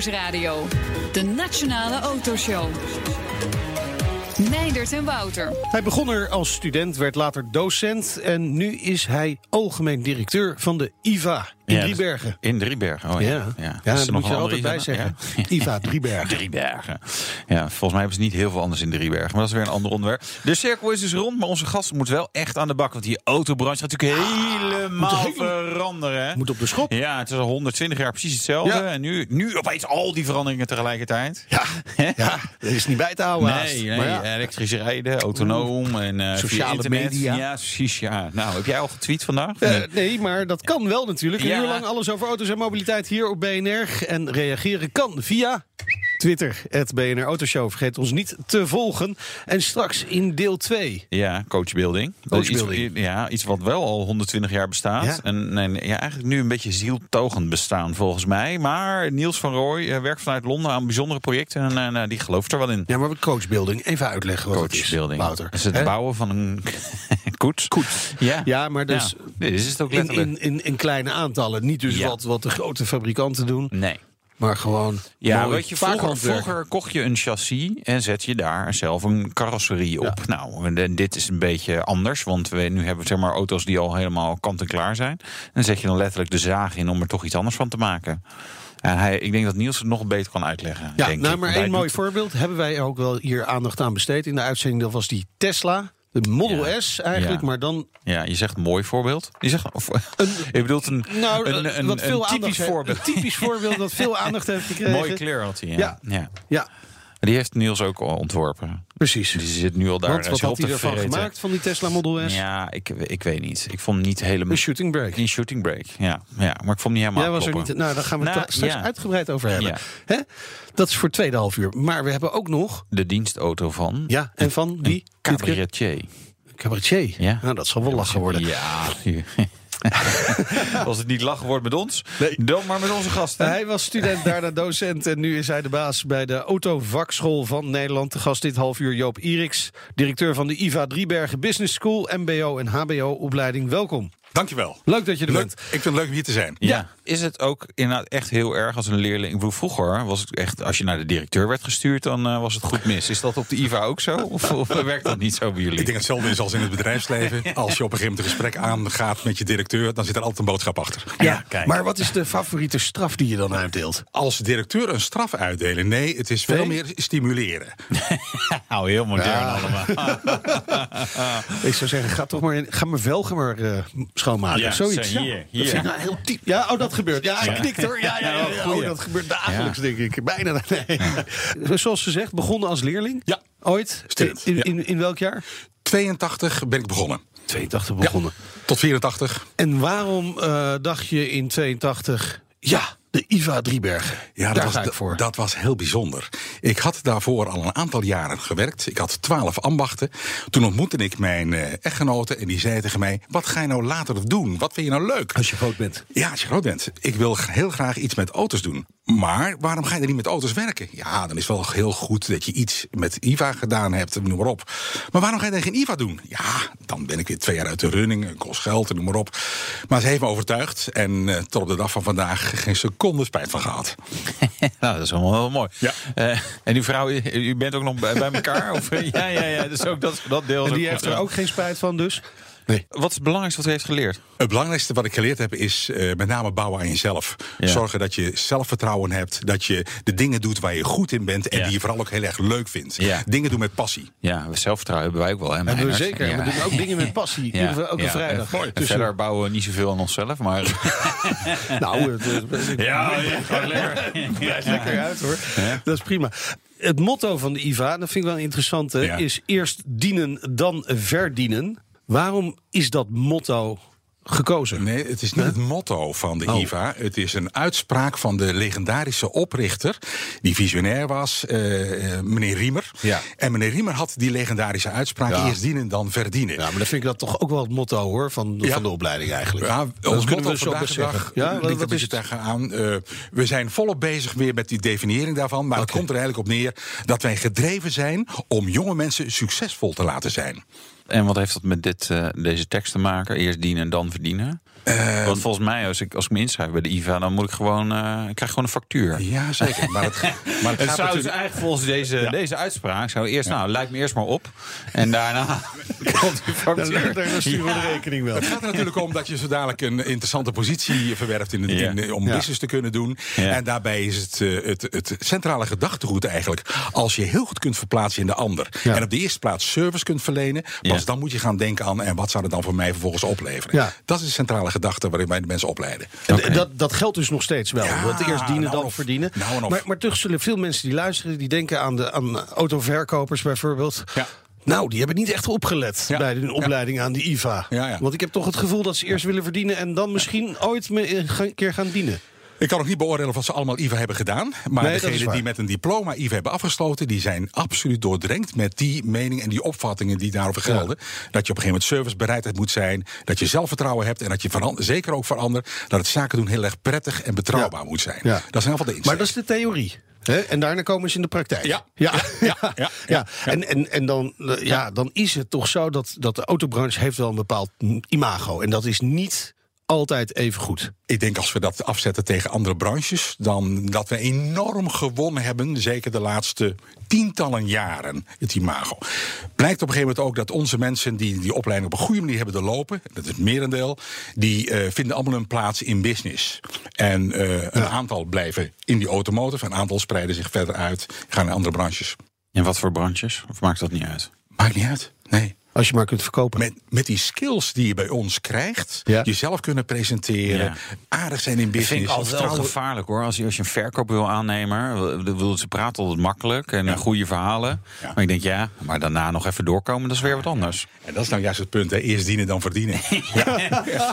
Nieuwsradio. De Nationale Autoshow. Meindert en Wouter. Hij begon er als student, werd later docent en nu is hij algemeen directeur van de IVA in Ja, Driebergen. In Driebergen, oh ja. Ja, er nog moet je altijd bij zeggen. IVA Driebergen. Driebergen. Ja, volgens mij hebben ze niet heel veel anders in Driebergen. Maar dat is weer een ander onderwerp. De cirkel is dus rond, maar onze gast moet wel echt aan de bak. Want die autobranche gaat natuurlijk helemaal moet helemaal- veranderen. Hè? Moet op de schop. Ja, het is al 120 jaar precies hetzelfde. En nu, nu opeens al die veranderingen tegelijkertijd. Ja, ja, er is niet bij te houden. Nee, nee Maar elektrisch rijden, autonoom en eh, Sociale media. Ja, precies. Ja. Nou, heb jij al getweet vandaag? Eh, nee, maar dat kan wel natuurlijk. Ja. Uur lang alles over auto's en mobiliteit hier op BNR. En reageren kan via Twitter, het BNR Autoshow. Vergeet ons niet te volgen. En straks in deel 2. Ja, coachbuilding. Coachbuilding. Iets, ja, iets wat wel al 120 jaar bestaat. Ja. En, en ja, eigenlijk nu een beetje zieltogend bestaan volgens mij. Maar Niels van Rooij eh, werkt vanuit Londen aan bijzondere projecten. En eh, nou, die gelooft er wel in. Ja, maar coachbuilding. Even uitleggen wat het is, Coachbuilding. Wouter. Is het bouwen van een koets. Koets. Ja. Ja, maar dus Ja. Dit is het ook in, letterlijk. in, in, in kleine aantallen. Niet dus Ja. wat, wat de grote fabrikanten doen, Nee. maar gewoon. Ja, weet je, vroeger, vroeger kocht je een chassis en zet je daar zelf een carrosserie op. Nou, en dit is een beetje anders, want we, nu hebben we zeg maar auto's die al helemaal kant-en-klaar zijn. Dan zet je dan letterlijk de zaag in om er toch iets anders van te maken. En hij, ik denk dat Niels het nog beter kan uitleggen. Ja, denk nou, maar één mooi doet- voorbeeld hebben wij ook wel hier aandacht aan besteed in de uitzending. Dat was die Tesla. De Model Ja. S eigenlijk, Ja. maar dan Ja, je zegt een mooi voorbeeld. Je zegt, of, je bedoelt een, nou, een, een, wat een veel typisch aandacht heeft- voorbeeld. Een typisch voorbeeld dat veel aandacht heeft gekregen. Mooie kleur had hij. Ja. Ja. Ja. Die heeft Niels ook al ontworpen. precies. Die zit nu al daar Want wat had hij ervan gemaakt van die Tesla Model S? Ja, ik, ik weet niet. Ik vond niet helemaal... Een shooting break. In shooting break, ja. ja. Maar ik vond niet helemaal Jij was er niet. Nou, daar gaan we het Nou, straks ja. uitgebreid over hebben. Ja. Hè? Dat is voor tweede half uur. Maar we hebben ook nog. De dienstauto van... Ja, en van? Een keer? cabaretier. Cabaretier. Ja. Nou, dat zal wel lachen worden. Ja. Als het niet lachen wordt met ons, dan maar met onze gasten. Hij was student, daarna docent en nu is hij de baas bij de Autovakschool van Nederland. De gast dit half uur Joop Iriks, directeur van de IVA Driebergen Business School, MBO en HBO-opleiding. Welkom. Dankjewel. Leuk dat je er Leuk. bent. Ik vind het leuk om hier te zijn. Ja. Is het ook inderdaad echt heel erg als een leerling? Ik bedoel, vroeger was het echt, als je naar de directeur werd gestuurd, dan eh, was het goed mis. Is dat op de IVA ook zo? Of, of werkt dat niet zo bij jullie? Ik denk hetzelfde is als in het bedrijfsleven. Als je op een gegeven moment een gesprek aangaat met je directeur, dan zit er altijd een boodschap achter. Ja, kijk. maar wat is de favoriete straf die je dan uitdeelt? Als directeur een straf uitdelen, nee, het is veel Nee? meer stimuleren. Nou, heel modern Ja. allemaal. Ik zou zeggen, ga toch maar, in, ga mijn velgen maar eh, schoonmaken. Ja, Zoiets. zo, hier, Dat vind ik nou heel diep. Ja, oh, dat gebeurt. Ja, hij Ja. knikt hoor. Ja, ja, ja, ja. Oh, dat gebeurt dagelijks, denk ik. Bijna. Nee. Zoals gezegd, begonnen als leerling. Ja. Ooit. In, ja. in, in welk jaar? 82 ben ik begonnen. 82 begonnen. Tot 84. En waarom eh, dacht je in 82, ja, de IVA Driebergen? Ja, Daar dat was, dat- voor. dat was heel bijzonder. Ik had daarvoor al een aantal jaren gewerkt. Ik had twaalf ambachten. Toen ontmoette ik mijn eh, echtgenote en die zei tegen mij... wat ga je nou later doen? Wat vind je nou leuk? Als je groot bent. Ja, als je groot bent. Ik wil heel graag iets met auto's doen. Maar waarom ga je er niet met auto's werken? Ja, dan is wel heel goed dat je iets met IVA gedaan hebt, noem maar op. Maar waarom ga je dan geen IVA doen? Ja, dan ben ik weer twee jaar uit de running, kost geld, noem maar op. Maar ze heeft me overtuigd en eh, tot op de dag van vandaag geen seconde spijt van gehad. nou, dat is heel mooi. Ja. Eh, en uw vrouw, u u bent ook nog bij, bij elkaar? Of, eh, ja, ja, ja. Dus ook dat, dat deel. En die heeft er ook geen spijt van dus? Nee. Wat is het belangrijkste wat u heeft geleerd? Het belangrijkste wat ik geleerd heb is eh, met name bouwen aan jezelf. Ja. Zorgen dat je zelfvertrouwen hebt. Dat je de dingen doet waar je goed in bent. En Ja. die je vooral ook heel erg leuk vindt. Ja. Dingen doen met passie. Ja, zelfvertrouwen hebben wij ook wel. Hè, Hebben we zeker. Ja. We doen ook dingen met passie. Elke ja. vrijdag. Dus, verder bouwen we niet zoveel aan onszelf, maar... Nou, het, het, het- ja, ja, gewoon lekker. blijft lekker uit hoor. Dat is prima. Het motto van de IVA, dat vind ik wel een interessante, Ja. is eerst dienen, dan verdienen. Waarom is dat motto gekozen. Nee, het is niet het motto van de Oh. IVA. Het is een uitspraak van de legendarische oprichter... die visionair was, eh, eh, meneer Riemer. Ja. En meneer Riemer had die legendarische uitspraak... Ja. eerst dienen dan verdienen. Ja, maar dan vind ik dat toch ook wel het motto hoor, van, Ja. van de opleiding eigenlijk. Ja, Dat ons motto we vandaag de dag. Ja, wat, is het? tegenaan. Eh, we zijn volop bezig weer met die definiëring daarvan. Maar het komt er eigenlijk op neer dat wij gedreven zijn... om jonge mensen succesvol te laten zijn. En wat heeft dat met dit, eh, deze tekst te maken? Eerst dienen en dan verdienen? Eh, Want volgens mij, als ik, als ik me inschrijf bij de IVA, dan moet ik gewoon, eh, ik krijg gewoon een factuur. Ja, zeker. Maar het, maar het Het gaat zou dus eigenlijk volgens deze, deze uitspraak zou eerst, nou, lijkt me eerst maar op. En daarna komt die factuur. Daarna sturen we de rekening wel. Het gaat er natuurlijk om dat je zo dadelijk een interessante positie verwerft in, om Ja. business te kunnen doen. Ja. En daarbij is het, eh, het, het centrale gedachtegoed eigenlijk. Als je heel goed kunt verplaatsen in de ander. Ja. En op de eerste plaats service kunt verlenen. Pas Ja. dan moet je gaan denken aan en wat zou het dan voor mij vervolgens opleveren. Ja. Dat is de centrale gedachte waarin wij de mensen opleiden. En dat, dat geldt dus nog steeds wel. Ja, want eerst dienen nou dan of. verdienen. Nou maar, maar toch zullen veel mensen die luisteren, die denken aan, de, aan autoverkopers bijvoorbeeld. Ja. Nou, die hebben niet echt opgelet Ja. bij hun opleiding aan die IVA. Ja, ja. Want ik heb toch het gevoel dat ze eerst willen verdienen en dan misschien ooit me een keer gaan dienen. Ik kan nog niet beoordelen of ze allemaal IVA hebben gedaan. Maar Nee, is degenen die met een diploma IVA hebben afgesloten... die zijn absoluut doordrenkt met die mening en die opvattingen die daarover gelden. Dat je op een gegeven moment servicebereidheid moet zijn. Dat je zelfvertrouwen hebt. En dat je zeker ook voor anderen... dat het zaken doen heel erg prettig en betrouwbaar Ja. moet zijn. Ja. Dat ieder geval de insteek. Maar dat is de theorie. En daarna komen ze in de praktijk. Ja. ja, ja, ja, ja. ja. En, en, en dan, eh, ja, dan is het toch zo dat, dat de autobranche heeft wel een bepaald imago. En dat is niet altijd even goed. Ik denk als we dat afzetten tegen andere branches, dan dat we enorm gewonnen hebben, zeker de laatste tientallen jaren, het imago. Blijkt op een gegeven moment ook dat onze mensen die die opleiding op een goede manier hebben doorlopen, dat is het merendeel, die eh, vinden allemaal een plaats in business. En eh, een aantal blijven in die automotive, een aantal spreiden zich verder uit, gaan naar andere branches. En wat voor branches? Of maakt dat niet uit? Maakt niet uit. Nee. Als je maar kunt verkopen. Met, met die skills die je bij ons krijgt, Ja. jezelf kunnen presenteren, Ja. aardig zijn in Dat business. vind ik altijd wel gevaarlijk hoor. Als je, als je een verkoop wil aannemer, wil- wil ze praten altijd makkelijk en Ja. goede verhalen. Ja. Maar ik denk ja, maar daarna nog even doorkomen, dat is weer wat anders. En dat is nou juist het punt, hè? eerst dienen dan verdienen.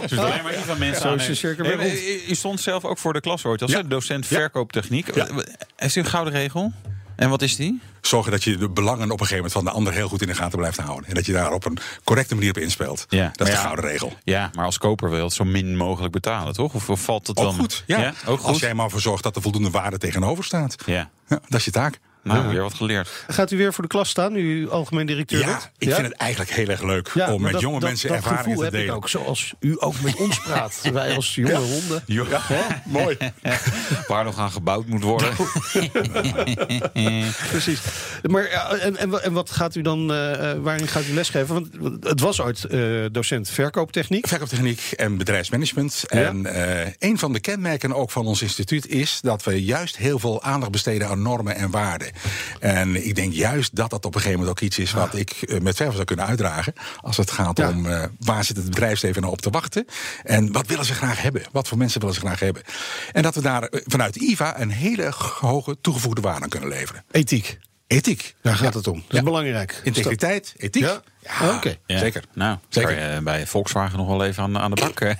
Dus alleen maar van mensen aannemen. Hey, U stond zelf ook voor de klas ooit als docent Ja. verkooptechniek. Ja. Heeft u een gouden regel? En wat is die? Zorgen dat je de belangen op een gegeven moment van de ander heel goed in de gaten blijft houden. En dat je daar op een correcte manier op inspeelt. Ja, Dat is de gouden regel. Ja, maar als koper wil je het zo min mogelijk betalen, toch? Of, of valt het Ook dan? goed, ja. ook goed. Als jij maar voor zorgt dat er voldoende waarde tegenover staat. Ja, Ja, dat is je taak. Nou, weer wat geleerd. Gaat u weer voor de klas staan, nu u algemeen directeur Ja, bent? ik vind het eigenlijk heel erg leuk Ja, om maar met dat- jonge dat- mensen dat ervaringen gevoel te heb ik delen. ook, zoals u ook met ons praat. Wij als jonge honden. Ja, mooi. Waar nog aan gebouwd moet worden. Precies. Maar en, en, wa- en wat gaat u dan, eh, eh, waarin gaat u lesgeven? Want het was ooit eh, docent verkooptechniek. Verkooptechniek en bedrijfsmanagement. En eh, een van de kenmerken ook van ons instituut is dat we juist heel veel aandacht besteden aan normen en waarden. En ik denk juist dat dat op een gegeven moment ook iets is wat ik eh, met verf zou kunnen uitdragen. Als het gaat Ja. om eh, waar zit het bedrijfsleven nou op te wachten. En wat willen ze graag hebben? Wat voor mensen willen ze graag hebben? En dat we daar eh, vanuit IVA een hele hoge toegevoegde waarde aan kunnen leveren. Ethiek. Ethiek. Daar gaat het om. Dat is Ja. belangrijk. Integriteit, ethiek. Ja? Ja, Oké. Ja. zeker. Nou, Zeker. kan je bij Volkswagen nog wel even aan, aan de bak.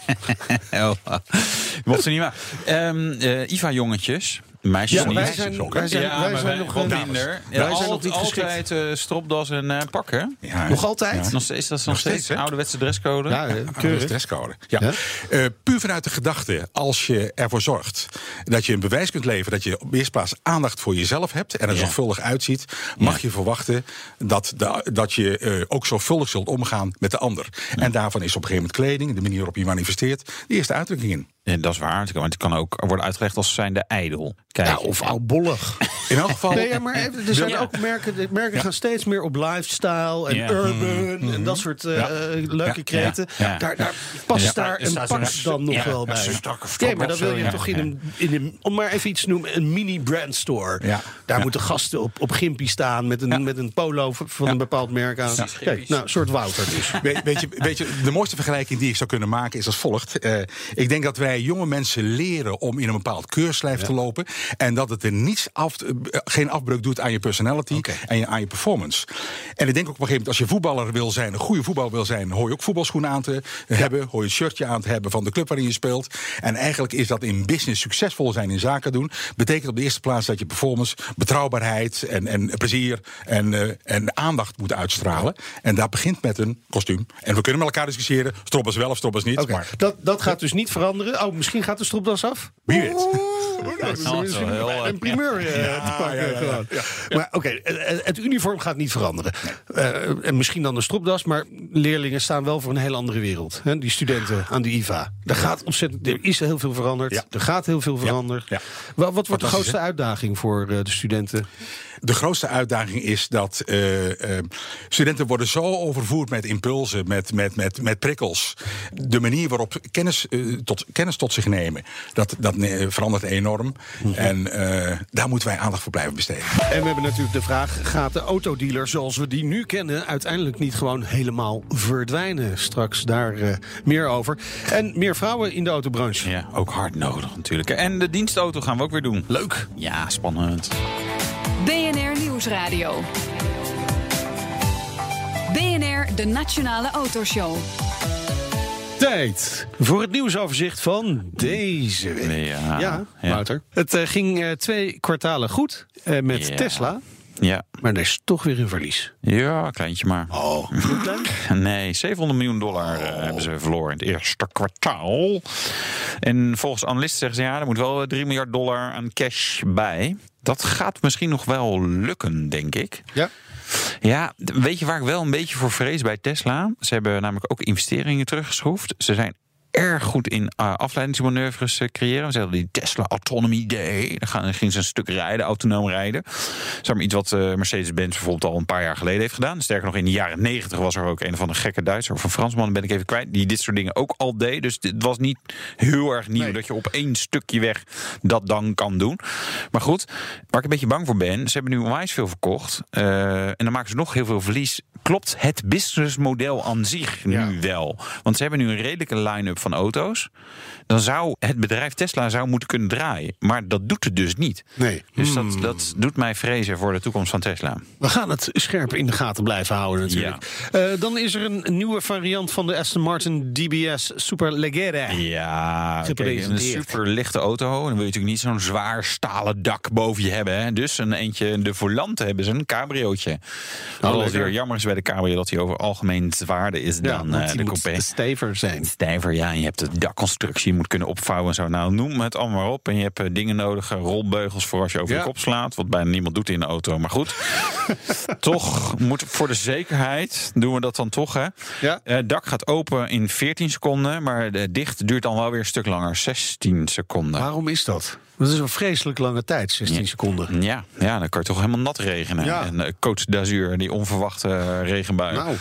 oh. Mocht ze niet maar. Ehm, eh, Iva-jongetjes. Meisjes Ja, niet. wij zijn, wij zijn, Ja, wij maar zijn wij- nog wat eh, minder. Wij Ja, zijn nog niet altijd eh, stropdas en eh pak, hè? Ja. Nog altijd? Nog steeds, dat is nog, Nog steeds, steeds, hè? ouderwetse dresscode. Ja, eh, keurig. dresscode. Ja. Ja? Eh, puur vanuit de gedachte, als je ervoor zorgt dat je een bewijs kunt leveren dat je op eerste plaats aandacht voor jezelf hebt en er Ja. zorgvuldig uitziet, mag Ja. je verwachten dat, de- dat je eh, ook zorgvuldig zult omgaan met de ander. En daarvan is op een gegeven moment kleding, de manier waarop je manifesteert, de eerste uitdrukking in. Ja, dat is waar. Het kan, het kan ook worden uitgelegd als zijnde ijdel. Kijk, Ja, of oudbollig. In elk geval. Nee, ja, maar even, er zijn Ja. ook merken, de merken gaan steeds meer op lifestyle en Ja. urban en dat soort eh, Ja. leuke Ja. kreten. Ja. Ja. Daar, daar past Ja. daar een dan nog ja, wel bij. Nee, maar dan wil je ja. toch in een, in een, om maar even iets te noemen, een mini brandstore. Ja. Daar Ja. moeten gasten op, op gimpie staan met een, Ja. met een polo van Ja. een bepaald merk aan. Kijk, nou, een soort Wouter dus. We- weet, je, weet je, de mooiste vergelijking die ik zou kunnen maken is als volgt. Eh, ik denk dat wij wij jonge mensen leren om in een bepaald keurslijf te lopen. En dat het er niets af, eh, geen afbreuk doet aan je personality en je, aan je performance. En ik denk ook op een gegeven moment, als je voetballer wil zijn, een goede voetballer wil zijn, hoor je ook voetbalschoenen aan te hebben, hoor je een shirtje aan te hebben van de club waarin je speelt. En eigenlijk is dat in business succesvol zijn in zaken doen, betekent op de eerste plaats dat je performance, betrouwbaarheid en, en plezier en, eh, en aandacht moet uitstralen. En dat begint met een kostuum. En we kunnen met elkaar discussiëren, strobbers wel of strobbers niet. Maar dat, dat gaat dus niet veranderen. Oh, misschien gaat de stropdas af? wie weet. Misschien heel, eh, een primeur eh, te pakken. Maar oké, eh, het uniform gaat niet veranderen. En misschien dan de stropdas, maar leerlingen staan wel voor een heel andere wereld. Die studenten aan de IVA. Er gaat ontzettend, er is heel veel veranderd. Er gaat heel veel veranderd. Wa- Wat, wordt de grootste uitdaging voor de studenten? De grootste uitdaging is dat eh, eh, studenten worden zo overvoerd met impulsen, met, met, met, met prikkels. De manier waarop kennis, eh, tot, kennis tot zich nemen, dat, dat verandert enorm. En eh, daar moeten wij aandacht voor blijven besteden. En we hebben natuurlijk de vraag: gaat de autodealer zoals we die nu kennen uiteindelijk niet gewoon helemaal verdwijnen? Straks daar eh, meer over. En meer vrouwen in de autobranche. Ja, ook hard nodig natuurlijk. En de dienstauto gaan we ook weer doen. Leuk. Ja, spannend. BNR Nieuwsradio. BNR, de Nationale Autoshow. Tijd voor het nieuwsoverzicht van deze week. Ja, Ja, ja. Wouter. Het eh, ging eh, twee kwartalen goed eh, met Ja. Tesla. Ja, Maar er is toch weer een verlies. ja kleintje maar. Oh, Nee, 700 miljoen dollar eh, hebben ze verloren in het eerste kwartaal. En volgens analisten zeggen ze ja, er moet wel eh, 3 miljard dollar aan cash bij. Dat gaat misschien nog wel lukken, denk ik. Ja. Ja, weet je waar ik wel een beetje voor vrees bij Tesla? Ze hebben namelijk ook investeringen teruggeschroefd. Ze zijn erg goed in uh, afleidingsmanoeuvres eh, creëren. Ze hadden die Tesla Autonomy Day. Dan gaan- dan ze een stuk rijden, autonoom rijden. Zeg maar iets wat eh, Mercedes-Benz bijvoorbeeld al een paar jaar geleden heeft gedaan. Sterker nog, in de jaren negentig was er ook een van de gekke Duitser of een Fransman, ben ik even kwijt, die dit soort dingen ook al deed. Dus het was niet heel erg nieuw dat je op één stukje weg dat dan kan doen. Maar goed, waar ik een beetje bang voor ben, ze hebben nu onwijs veel verkocht. en dan maken ze nog heel veel verlies. Klopt het businessmodel aan zich nu Ja. wel? Want ze hebben nu een redelijke line-up van auto's. Dan zou het bedrijf Tesla zou moeten kunnen draaien. Maar dat doet het dus niet. Nee. Dus dat, dat doet mij vrezen voor de toekomst van Tesla. We gaan het scherp in de gaten blijven houden natuurlijk. Eh, dan is er een nieuwe variant van de Aston Martin DBS Superleggera. Ja, Gepresenteerd. een super lichte auto. Dan wil je natuurlijk niet zo'n zwaar stalen dak boven je hebben. Hè. Dus een eentje, de volant hebben ze een cabriootje. Wat lekker. weer jammer is bij de cabrio dat hij over algemeen zwaarder is dan eh, die de coupé. stever zijn. Stijver, ja, en je hebt de dakconstructie, je moet kunnen opvouwen en zo. Nou, noem het allemaal maar op. En je hebt eh, dingen nodig, eh, rolbeugels voor als je over Ja. je kop slaat. Wat bijna niemand doet in de auto, maar goed. toch moet voor de zekerheid doen we dat dan toch, hè? Ja. Eh, dak gaat open in 14 seconden, maar de dicht duurt dan wel weer een stuk langer, 16 seconden. Waarom is dat? Dat is een vreselijk lange tijd, 16 Ja. seconden. Ja, ja, dan kan je toch helemaal nat regenen. Ja. En uh, Coach d'Azur, die onverwachte eh, regenbui. Nou.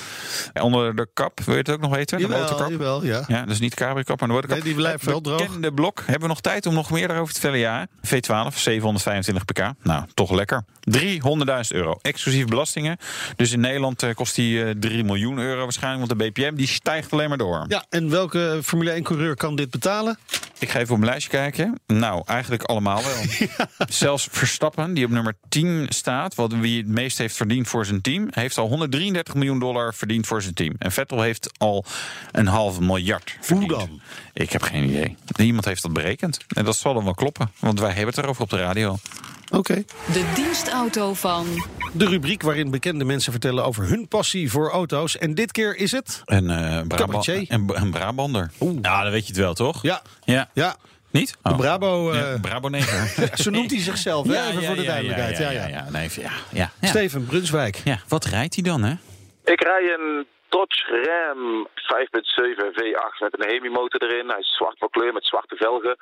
Onder de kap, wil je het ook nog weten? De motorkap? jawel, ja. Ja, dat is niet de cabrio-kap, maar de motorkap. Nee, die blijft wel droog. De blok. Hebben we nog tijd om nog meer daarover te vertellen? Ja, V12, 725 pk. Nou, toch lekker. 300.000 euro, exclusief belastingen. Dus in Nederland eh, kost die eh, 3 miljoen euro waarschijnlijk. Want de BPM die stijgt alleen maar door. Ja, en welke Formule 1-coureur kan dit betalen? Ik ga even op mijn lijstje kijken. Nou, eigenlijk allemaal wel. Zelfs Verstappen, die op nummer 10 staat, wat wie het meest heeft verdiend voor zijn team, heeft al 133 miljoen dollar verdiend voor zijn team. En Vettel heeft al een half miljard verdiend. dan? Ik heb geen idee. Iemand heeft dat berekend. En dat zal dan wel kloppen, want wij hebben het erover op de radio. Oké. De dienstauto van De rubriek waarin bekende mensen vertellen over hun passie voor auto's. En dit keer is het... Een, eh Brabant, Cabaretier. een, een Brabander. Ja, dan weet je het wel, toch? Ja, Ja. ja. Niet? De Oh. Brabo... eh, Ja, Brabo 9. Zo noemt hij zichzelf, hè? even voor de duidelijkheid. Ja, ja, ja, nee, ja, ja, ja. Steven Brunswijk. Ja, wat rijdt hij dan, hè? Ik rij een Dodge Ram 5.7 V8 met een Hemi-motor erin. Hij is zwart van kleur met zwarte velgen.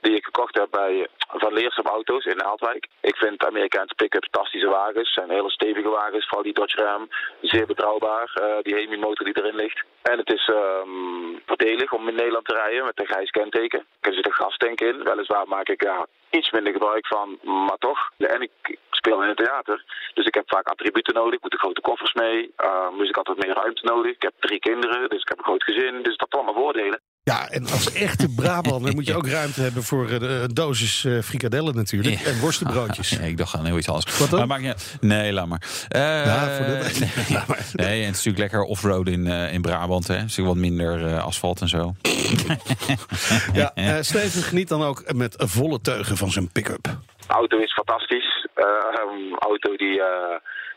Die ik gekocht heb bij Van Leersum Auto's in Naaldwijk. Ik vind Amerikaanse pick-up fantastische wagens. zijn hele stevige wagens, vooral die Dodge Ram. Zeer betrouwbaar, eh, die Hemi-motor die erin ligt. En het is ehm voordelig om in Nederland te rijden met een grijs kenteken. Er zit een gastank in. Weliswaar maak ik daar iets minder gebruik van, maar toch. En ik speel in het theater, dus ik heb vaak attributen nodig. Ik moet de grote koffers mee. Uh, dus ik wat meer ruimte nodig. Ik heb drie kinderen, dus ik heb een groot gezin. Dus dat allemaal voordelen. Ja, en als echte Brabander moet je ook ruimte hebben voor eh, de- een dosis eh, frikadellen natuurlijk. Ja. En worstenbroodjes. Ja, ik dacht aan heel iets anders. Wat dan? Maar niet uit. Nee, laat maar. Eh, Ja, voor de- nee, Laat maar. nee, en het is natuurlijk lekker offroad in, eh, in Brabant. Hè. Het is natuurlijk wat minder eh, asfalt en zo. Ja, eh, Steven geniet dan ook met volle teugen van zijn pick-up. De auto is fantastisch. Eh, een auto die. eh,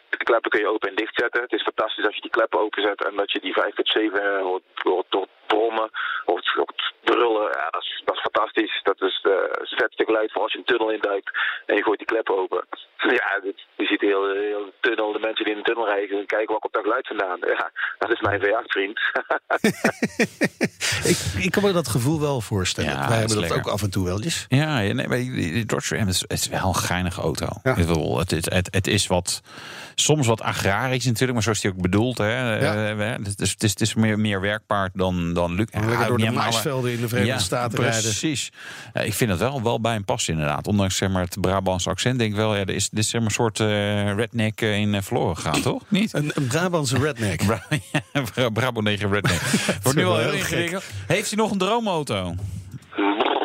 de kleppen kun je open en dicht zetten. Het is fantastisch als je die kleppen openzet en dat je die 5.7 hoort, hoort, hoort brommen, hoort, hoort brullen. Ja, dat is, dat is fantastisch. Dat is eh, het vetste geluid voor als je een tunnel induikt en je gooit die kleppen open. Ja, dit- je ziet heel, heel de tunnel, de mensen die in de tunnel rijden, kijken waar komt dat geluid vandaan. Ja, dat is mijn V8 vriend. ik, ik kan me dat gevoel wel voorstellen. Ja, Wij hebben dat lekker. ook af en toe wel eens. Ja, nee, maar die die Dodge Ram is, het is wel een geinige auto. Ja. Ik bedoel, het, is- het, het is wat, soms wat agrarisch natuurlijk, maar zoals die ook bedoeld. Hè. Ja. Eh, het, is, het, is, het is meer, meer werkpaard dan, dan Luc. Lekker Ja, door de maisvelden in de Verenigde ja, Staten rijden. Precies. Ja, ik vind het wel, wel bij hem passen inderdaad. Ondanks zeg maar, het Brabantse accent denk ik wel, ja, er is, dit is zeg maar, een soort eh, redneck eh, in eh, verloren gegaan, toch? Niet? Een, een Brabantse redneck. Bra ja, Bra- Brabo 9 redneck. Wordt nu wel wel heel ingewikkeld. Heeft hij nog een droomauto?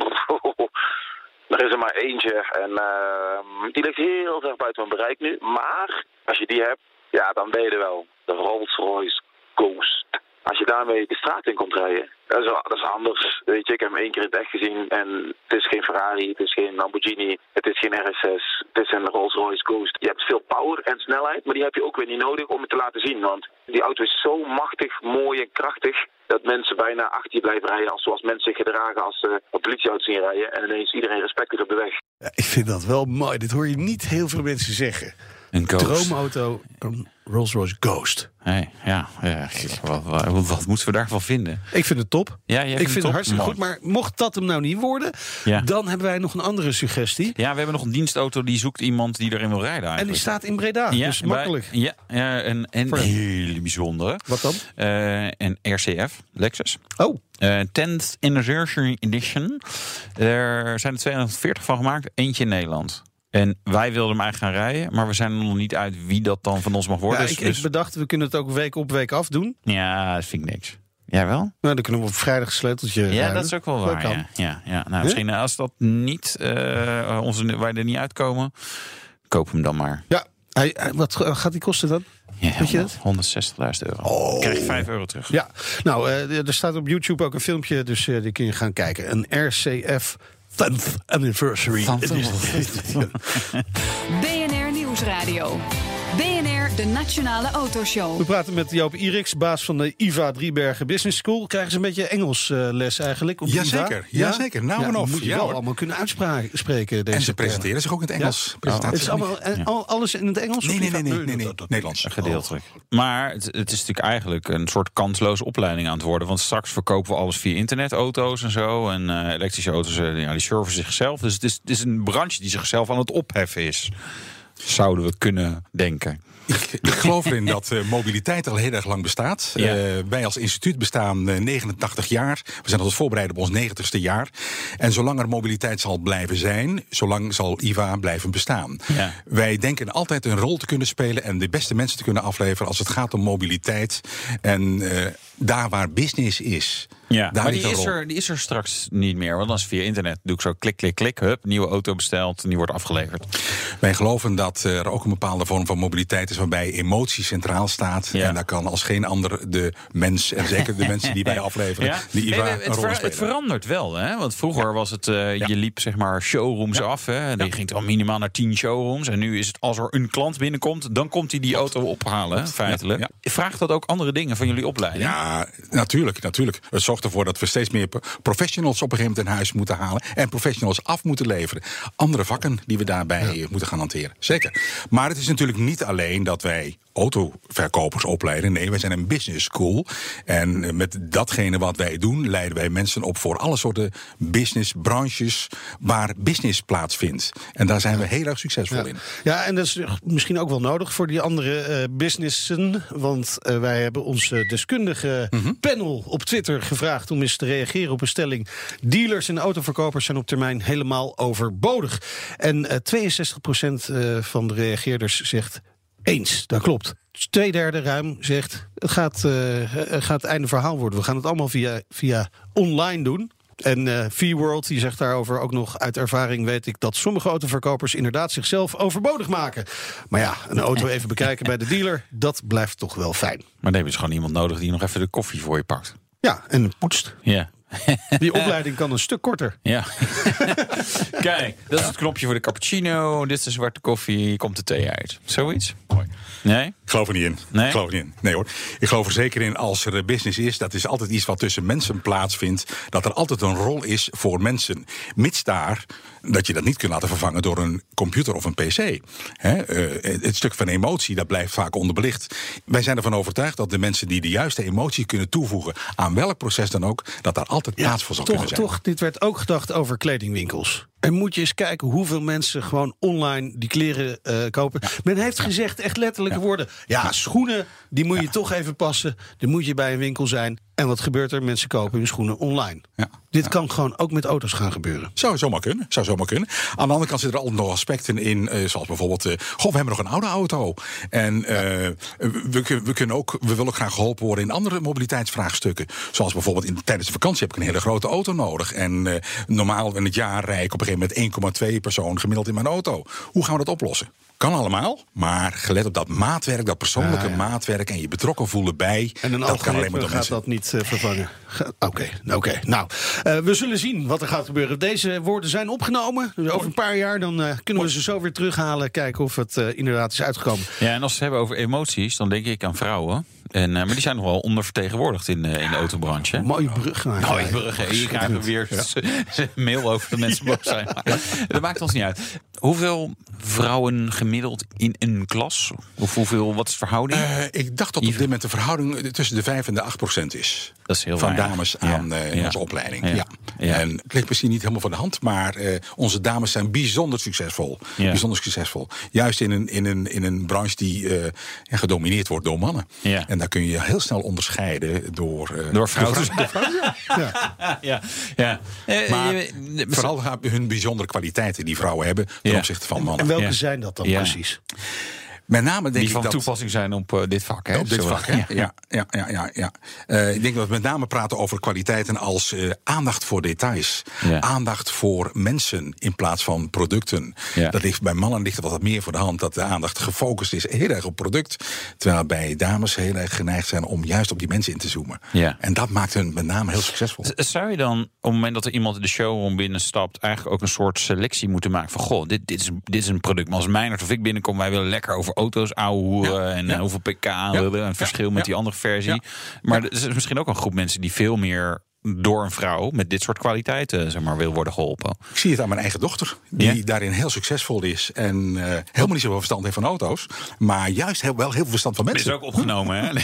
Er is er maar eentje en ehm, die ligt heel ver buiten mijn bereik nu. Maar als je die hebt, ja, dan ben je er wel. De Rolls-Royce Ghost. Als je daarmee de straat in komt rijden, dat is, anders. Weet je, ik heb hem één keer in het echt gezien en het is geen Ferrari, het is geen Lamborghini, het is geen RS6, het is een Rolls-Royce Ghost. Je hebt veel power en snelheid, maar die heb je ook weer niet nodig om het te laten zien. Want die auto is zo machtig, mooi en krachtig dat mensen bijna achter je blijven rijden als zoals mensen zich gedragen als ze een politieauto zien rijden. En ineens iedereen respect op de weg. Ja, ik vind dat wel mooi. Dit hoor je niet heel veel mensen zeggen. Een Ghost. Droomauto, een Rolls-Royce Ghost. Hey, ja, ja wat, wat, wat moeten we daarvan vinden? Ik vind het top. Ja, ik vind het hartstikke Mooi. goed. Maar mocht dat hem nou niet worden, Ja. dan hebben wij nog een andere suggestie. Ja, we hebben nog een dienstauto die zoekt iemand die erin wil rijden En die eigenlijk. staat in Breda. ja, dus bij- makkelijk. ja, ja, een, een hele bijzondere. Wat dan? Eh, een RCF, Lexus. Oh, Eh 10th Anniversary Edition. Er zijn er 240 van gemaakt, eentje in Nederland. En wij wilden hem eigenlijk gaan rijden, maar we zijn er nog niet uit wie dat dan van ons mag worden. ja, Dus- ik, dus- ik bedacht, we kunnen het ook week op week af doen. ja, dat vind ik niks. Jij wel? Nou, dan kunnen we op vrijdag sleuteltje Ja, dat is ook wel waar. Ja, ja, ja. Nou, misschien eh, als dat niet, eh onze, wij er niet uitkomen, koop hem dan maar. Ja, hij, hij- wat gaat die kosten dan? Ja, Weet je dat? 160.000 euro. Krijg je 5 euro terug. Ja, nou, eh, er staat op YouTube ook een filmpje, dus eh, die kun je gaan kijken. Een RCF 10th Anniversary. BNR Nieuwsradio. De Nationale Autoshow. We praten met Joop Iriks, baas van de IVA Driebergen Business School. Krijgen ze een beetje Engels eh, les eigenlijk? Op Jazeker, IVA? jazeker. Nou en of. Moet je Ja, wel hoor. allemaal kunnen uitspreken. Deze En ze presenteren zich ook in het Engels. Ja? Het is allemaal eh, al- alles in het Engels? Nee, nee, nee, nee, nee, nee. dat- dat- Nederlands. Gedeeltelijk. Maar het, het is natuurlijk eigenlijk een soort kansloze opleiding aan het worden. Want straks verkopen we alles via internet, auto's en zo. En eh, elektrische auto's, ja, die serven zichzelf. Dus het is, het is een branche die zichzelf aan het opheffen is. Zouden we kunnen denken. Ik, ik geloof erin dat eh, mobiliteit al heel erg lang bestaat. Ja. Eh, wij als instituut bestaan eh, 89 jaar. We zijn ons voorbereiden op ons 90ste jaar. En zolang er mobiliteit zal blijven zijn, zolang zal IVA blijven bestaan. Ja. Wij denken altijd een rol te kunnen spelen en de beste mensen te kunnen afleveren als het gaat om mobiliteit. En eh, daar waar business is. Ja, daar maar die is, er, die is er straks niet meer. Want als via internet doe ik zo klik, klik, klik. Hup, nieuwe auto besteld en die wordt afgeleverd. Wij geloven dat er ook een bepaalde vorm van mobiliteit is waarbij emotie centraal staat. Ja. En daar kan als geen ander de mens, en zeker de mensen die wij afleveren, die IVA Hey, een het, ver- het verandert wel, hè? Want vroeger was het, eh, je liep zeg maar showrooms af. Hè? En Je ging al minimaal naar 10 showrooms. En nu is het als er een klant binnenkomt, dan komt hij die auto ophalen, feitelijk. Ja, Vraagt dat ook andere dingen van jullie opleiding? Ja, natuurlijk, natuurlijk. Het zorgt ervoor dat we steeds meer pro- professionals op een gegeven moment in huis moeten halen. En professionals af moeten leveren. Andere vakken die we daarbij moeten gaan hanteren. Zeker. Maar het is natuurlijk niet alleen dat wij autoverkopers opleiden. Nee, wij zijn een business school. En eh, met datgene wat wij doen, leiden wij mensen op voor alle soorten business branches waar business plaatsvindt. En daar zijn we heel erg succesvol Ja. in. ja, en dat is misschien ook wel nodig voor die andere eh, businessen. Want eh, wij hebben ons eh, deskundige Mhm. panel op Twitter gevraagd om eens te reageren op een stelling. Dealers en autoverkopers zijn op termijn helemaal overbodig. En eh 62% eh, van de reageerders zegt eens. Dat klopt. twee derde ruim zegt... het gaat, eh, het gaat einde verhaal worden. We gaan het allemaal via, via online doen. En eh V-World die zegt daarover ook nog... uit ervaring weet ik dat sommige autoverkopers... inderdaad zichzelf overbodig maken. Maar ja, een auto even bekijken bij de dealer... dat blijft toch wel fijn. Maar dan heb je dus gewoon iemand nodig die nog even de koffie voor je pakt. Ja, en poetst. Ja. Die opleiding kan een stuk korter. Ja. Kijk, dat is het knopje voor de cappuccino. Dit is de zwarte koffie. Komt de thee uit. Zoiets? Mooi. Nee? Ik geloof er niet in. Nee? Ik geloof er niet in. Nee hoor. Ik geloof er zeker in als er business is, dat is altijd iets wat tussen mensen plaatsvindt. Dat er altijd een rol is voor mensen. Mits daar dat je dat niet kunt laten vervangen door een computer of een PC. Eh, het stuk van emotie, dat blijft vaak onderbelicht. Wij zijn ervan overtuigd dat de mensen die de juiste emotie kunnen toevoegen aan welk proces dan ook, dat daar altijd plaats voor zal toch, kunnen zijn. toch, dit werd ook gedacht over kledingwinkels. En moet je eens kijken hoeveel mensen gewoon online die kleren eh, kopen. Men heeft gezegd, echt letterlijke woorden. Ja, schoenen, die moet je toch even passen. Dan moet je bij een winkel zijn. En wat gebeurt er? Mensen kopen hun schoenen online. Ja. Dit kan gewoon ook met auto's gaan gebeuren. Zou zomaar kunnen. Zou zomaar kunnen. Aan de andere kant zitten er altijd nog aspecten in, eh, zoals bijvoorbeeld, eh, goh, we hebben nog een oude auto. En eh, we, we, kunnen ook, we willen ook graag geholpen worden in andere mobiliteitsvraagstukken. Zoals bijvoorbeeld in, tijdens de vakantie heb ik een hele grote auto nodig. En normaal in het jaar rijd ik op een gegeven moment 1,2 persoon gemiddeld in mijn auto. Hoe gaan we dat oplossen? Kan allemaal, maar gelet op dat maatwerk, dat persoonlijke Ja, ja. maatwerk en je betrokken voelen bij, En een dat kan alleen maar door gaat mensen. dat niet eh, vervangen. Oké, oké. Nou, eh, we zullen zien wat er gaat gebeuren. Deze woorden zijn opgenomen. Dus over een paar jaar dan eh, kunnen we ze zo weer terughalen. Kijken of het inderdaad is uitgekomen. Ja, en als we het hebben over emoties, dan denk ik aan vrouwen. En, eh, maar die zijn nog wel ondervertegenwoordigd in, eh, in de autobranche. hè? Mooie brug. Nou, ja, ik brug. Hier krijgen we weer mail over dat mensen boos zijn. Maar Dat maakt ons niet uit. Hoeveel vrouwen gemiddeld in een klas? Of hoeveel, wat is de verhouding? Eh, ik dacht dat op dit moment de verhouding tussen de 5 en de 8 procent is. Dat is heel van weinig. dames Ja, aan eh, in ja. onze opleiding. Ja. Ja. Ja. En het ligt misschien niet helemaal voor de hand, maar eh, onze dames zijn bijzonder succesvol. Ja. Bijzonder succesvol. Juist in een, in een, in een branche die eh, ja, gedomineerd wordt door mannen. Ja. En daar kun je je heel snel onderscheiden door, eh, Door vrouwen. Ja. ja, ja. Eh, Maar je- vooral hun bijzondere kwaliteiten die vrouwen hebben ten opzichte van En mannen. welke Ja. zijn dat dan Ja. precies? Met name denk die ik van dat... toepassing zijn op eh, dit vak. Hè? Op dit vak, hè? Ja, ja, ja, ja. ja. Eh, ik denk dat we met name praten over kwaliteiten als eh, aandacht voor details. Ja. Aandacht voor mensen in plaats van producten. Ja. Dat ligt, bij mannen ligt er wat meer voor de hand dat de aandacht gefocust is heel erg op product. Terwijl bij dames heel erg geneigd zijn om juist op die mensen in te zoomen. Ja. En dat maakt hun met name heel succesvol. Zou je dan op het moment dat er iemand de showroom binnenstapt, eigenlijk ook een soort selectie moeten maken van goh, dit, dit, is, dit is een product. Maar als Meinert of ik binnenkom, wij willen lekker over auto's, ouwe hoeren en ja. eh, hoeveel pk willen, een verschil met ja. die andere versie. Ja. Maar er is misschien ook een groep mensen die veel meer door een vrouw met dit soort kwaliteiten zeg maar, wil worden geholpen. Ik zie het aan mijn eigen dochter, die Ja? daarin heel succesvol is. En eh, helemaal niet zoveel verstand heeft van auto's. Maar juist heel, wel heel veel verstand van Dit is mensen. ook opgenomen, hè?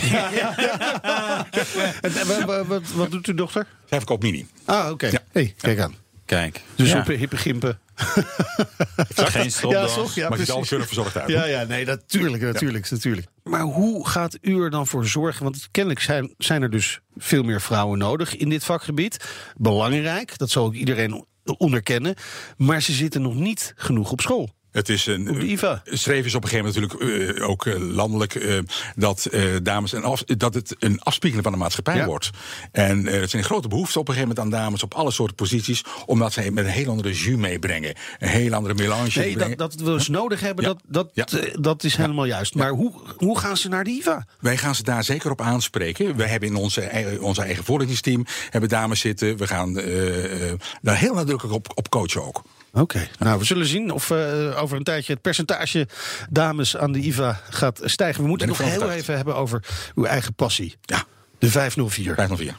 En, en wat, wat doet uw dochter? Zij verkoopt mini. Ah, oké. Ja. Hey, kijk aan. Kijk. Dus ja. op hippe gimpen. geen stropdas. toch? Ja, maar je alles keurig verzorgd uit. Ja, ja, nee, natuurlijk, natuurlijk, natuurlijk. Maar hoe gaat u er dan voor zorgen? Want kennelijk zijn, zijn er dus veel meer vrouwen nodig in dit vakgebied. Belangrijk, dat zal ook iedereen onderkennen. Maar ze zitten nog niet genoeg op school. Het is een. Op IVA. Streven is op een gegeven moment natuurlijk eh, ook eh, landelijk eh, dat eh, dames en af, dat het een afspiegeling van de maatschappij Ja. wordt. En eh, er zijn grote behoefte op een gegeven moment aan dames op alle soorten posities, omdat zij met een heel andere jus meebrengen, een heel andere melange Nee, dat, dat we dus nodig hebben, Ja. dat, dat, Ja. eh, dat is helemaal juist. Maar hoe, hoe gaan ze naar de IVA? Wij gaan ze daar zeker op aanspreken. We hebben in onze, eigen- onze eigen voorlichtingsteam hebben dames zitten. We gaan eh, eh, daar heel nadrukkelijk op, op coachen ook. Oké, nou we zullen zien of eh, over een tijdje het percentage dames aan de IVA gaat stijgen. We moeten het nog heel overtuigd. even hebben over uw eigen passie. Ja, De 504. 504.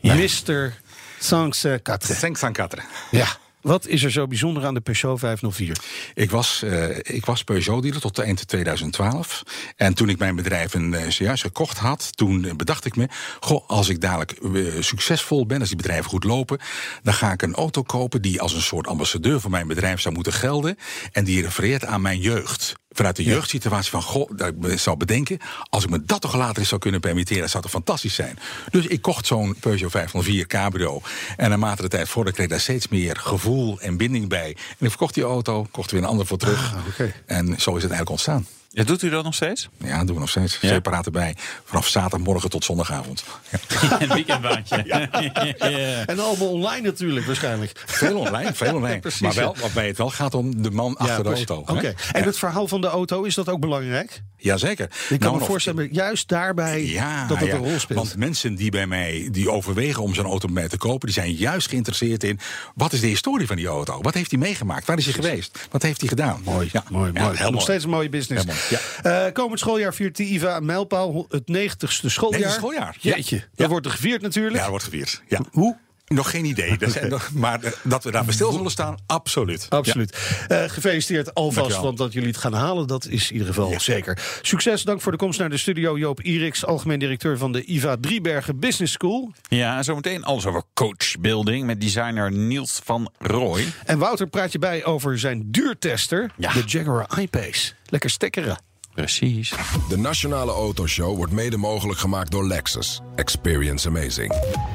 Mr. Sanxe. Thanks aan Katre. Ja. Wat is er zo bijzonder aan de Peugeot 504? Ik was, eh, ik was Peugeot-dealer tot eind 2012. En toen ik mijn bedrijf een, eh, zojuist gekocht had, toen eh, bedacht ik me... goh, als ik dadelijk succesvol ben, als die bedrijven goed lopen... dan ga ik een auto kopen die als een soort ambassadeur voor mijn bedrijf zou moeten gelden... en die refereert aan mijn jeugd. Vanuit de jeugdsituatie van, goh, dat ik me zou bedenken... als ik me dat toch later eens zou kunnen permitteren, zou het fantastisch zijn. Dus ik kocht zo'n Peugeot 504 Cabrio. En naarmate de tijd voordat kreeg ik daar steeds meer gevoel en binding bij. En ik verkocht die auto, kocht er weer een ander voor terug. Ah. En zo is het eigenlijk ontstaan. Ja, doet u dat nog steeds? Ja, dat doen we nog steeds. Ja. Separaat erbij. Vanaf zaterdagmorgen tot zondagavond. Ja. Een weekendbaantje. ja. En allemaal online natuurlijk, waarschijnlijk. Veel online, veel online. Precies, maar wel, waarbij het wel gaat om de man achter de auto. Oké. En het verhaal van de auto, is dat ook belangrijk? Jazeker. Ik kan Nou, me voorstellen, juist daarbij Ja, dat het ja. een rol speelt. Want mensen die bij mij die overwegen om zo'n auto bij mij te kopen, die zijn juist geïnteresseerd in wat is de historie van die auto? Wat heeft hij meegemaakt? Waar is hij geweest? Wat heeft hij gedaan? Mooi, ja. mooi, Ja, mooi. heel Nog steeds een mooie business. Mooi, Eh, komend schooljaar viert de IVA mijlpaal, het 90ste schooljaar. 90ste schooljaar, ja. Jeetje, dat Ja. wordt er gevierd natuurlijk. Ja, dat wordt gevierd. Ja. Hoe? Nog geen idee. Dat zijn nog- maar dat we daarbij stil zullen staan, absoluut. Absoluut. Eh, gefeliciteerd alvast, want dat jullie het gaan halen, dat is in ieder geval zeker. Succes, dank voor de komst naar de studio. Joop Iriks, algemeen directeur van de IVA Driebergen Business School. Ja, en zometeen alles over coachbuilding met designer Niels van Rooij. En Wouter praat je bij over zijn duurtester, Ja. de Jaguar I-Pace. Lekker stekkeren. Precies. De Nationale Autoshow wordt mede mogelijk gemaakt door Lexus. Experience amazing.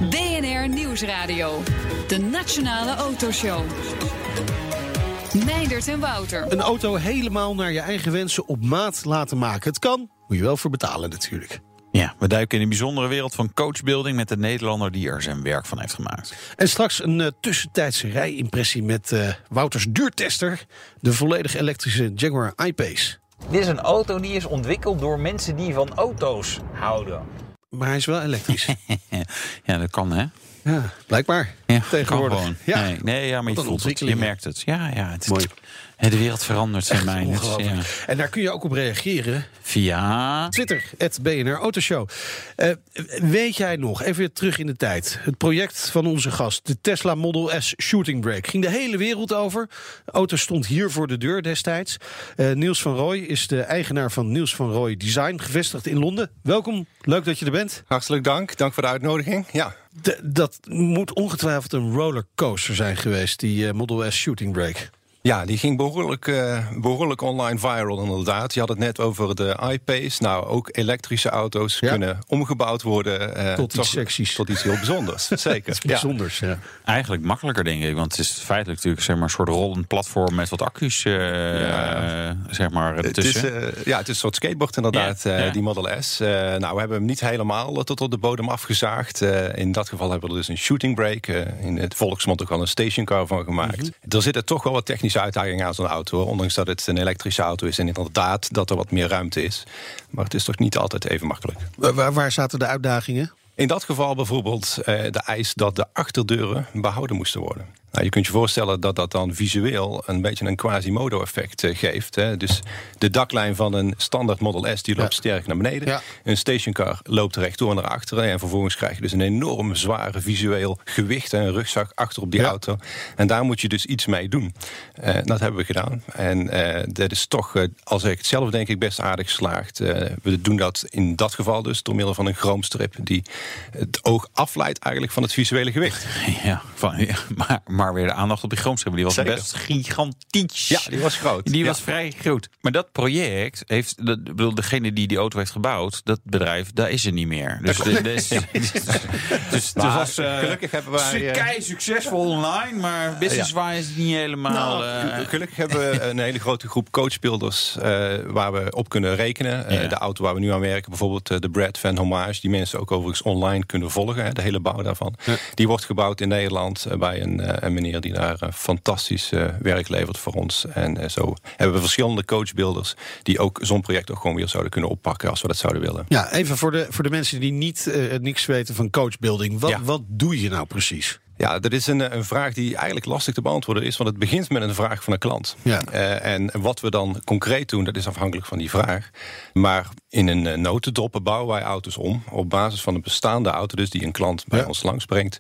BNR Nieuwsradio. De Nationale Autoshow. Meindert en Wouter. Een auto helemaal naar je eigen wensen op maat laten maken. Het kan, moet je wel voor betalen natuurlijk. Ja, we duiken in de bijzondere wereld van coachbuilding met de Nederlander die er zijn werk van heeft gemaakt. En straks een eh, tussentijdse rijimpressie met eh, Wouters duurtester, de volledig elektrische Jaguar I-Pace. Dit is een auto die is ontwikkeld door mensen die van auto's houden. Maar hij is wel elektrisch. Ja, dat kan hè? ja, blijkbaar. Ja, Tegenwoordig. Kan gewoon. Ja. Nee, nee, ja, maar je voelt het. Je merkt het. Ja, ja. Het, Mooi. De wereld verandert, zijn mij. Het is, ja. En daar kun je ook op reageren. Via... Twitter, het BNR Autoshow. Eh, weet jij nog, even terug in de tijd. Het project van onze gast, de Tesla Model S Shooting Brake. Ging de hele wereld over. De auto stond hier voor de deur destijds. Eh, Niels van Rooij is de eigenaar van Niels van Rooij Design, gevestigd in Londen. Welkom, leuk dat je er bent. Hartelijk dank. Dank voor de uitnodiging. Ja. De- dat moet ongetwijfeld een rollercoaster zijn geweest, die eh, Model S Shooting Brake. Ja, die ging behoorlijk, eh, behoorlijk online viral inderdaad. Je had het net over de iPace. Nou, ook elektrische auto's Ja. kunnen omgebouwd worden. eh, Tot iets toch- seksies. Tot iets heel bijzonders, zeker. Iets bijzonders, ja. Eigenlijk makkelijker, denk ik. Want het is feitelijk natuurlijk zeg maar, een soort rollend platform met wat accu's, eh, Ja. zeg maar, Het is, eh, ja, het is een soort skateboard inderdaad, eh, die Model S. Eh, nou, we hebben hem niet helemaal tot op de bodem afgezaagd. Eh, in dat geval hebben we er dus een shooting brake. in het volksmond ook wel een stationcar van gemaakt. Mhm. Er zitten toch wel wat technische uitdagingen aan zo'n auto. Ondanks dat het een elektrische auto is. En inderdaad dat er wat meer ruimte is. Maar het is toch niet altijd even makkelijk. Wa- Waar, waar zaten de uitdagingen? In dat geval bijvoorbeeld eh, de eis dat de achterdeuren behouden moesten worden. Nou, je kunt je voorstellen dat dat dan visueel een beetje een Quasimodo-effect eh, geeft. Hè. Dus de daklijn van een standaard Model S die loopt Ja. sterk naar beneden. Ja. Een stationcar loopt rechtdoor naar achteren. En vervolgens krijg je dus een enorm zware visueel gewicht en een rugzak achter op die Ja. auto. En daar moet je dus iets mee doen. Eh, dat hebben we gedaan. En eh, dat is toch, als ik het zelf denk ik, best aardig geslaagd. Eh, we doen dat in dat geval dus door middel van een chroomstrip die het oog afleidt eigenlijk van het visuele gewicht. Ja, van, ja, maar, maar weer de aandacht op die groomschip. Die was Zeker. best gigantisch. Ja, die was groot. Die Ja. was vrij groot. Maar dat project heeft, dat, bedoel, degene die die auto heeft gebouwd, dat bedrijf, daar is er niet meer. Dus, de, dus, dus, dus, Maar was eh, gelukkig hebben wij, eh, kei succesvol online, maar business-wise is niet helemaal. Nou, eh, gelukkig hebben we een hele grote groep coachbuilders waar we op kunnen rekenen. De auto waar we nu aan werken, bijvoorbeeld de Brad van Homage, die mensen ook overigens online kunnen volgen, hè, de hele bouw daarvan. Die wordt gebouwd in Nederland eh, bij een, eh, een meneer die daar eh, fantastisch werk levert voor ons. En zo hebben we verschillende coachbuilders die ook zo'n project ook gewoon weer zouden kunnen oppakken als we dat zouden willen. Ja, even voor de, voor de mensen die niet niks weten van coachbuilding. Wat, Ja. wat doe je nou precies? Ja, dat is een, eh, een vraag die eigenlijk lastig te beantwoorden is. Want het begint met een vraag van een klant. Ja. Eh, en wat we dan concreet doen, dat is afhankelijk van die vraag. Maar in een uh, notendop bouwen wij auto's om. Op basis van een bestaande auto, dus die een klant bij Ja. ons langsbrengt.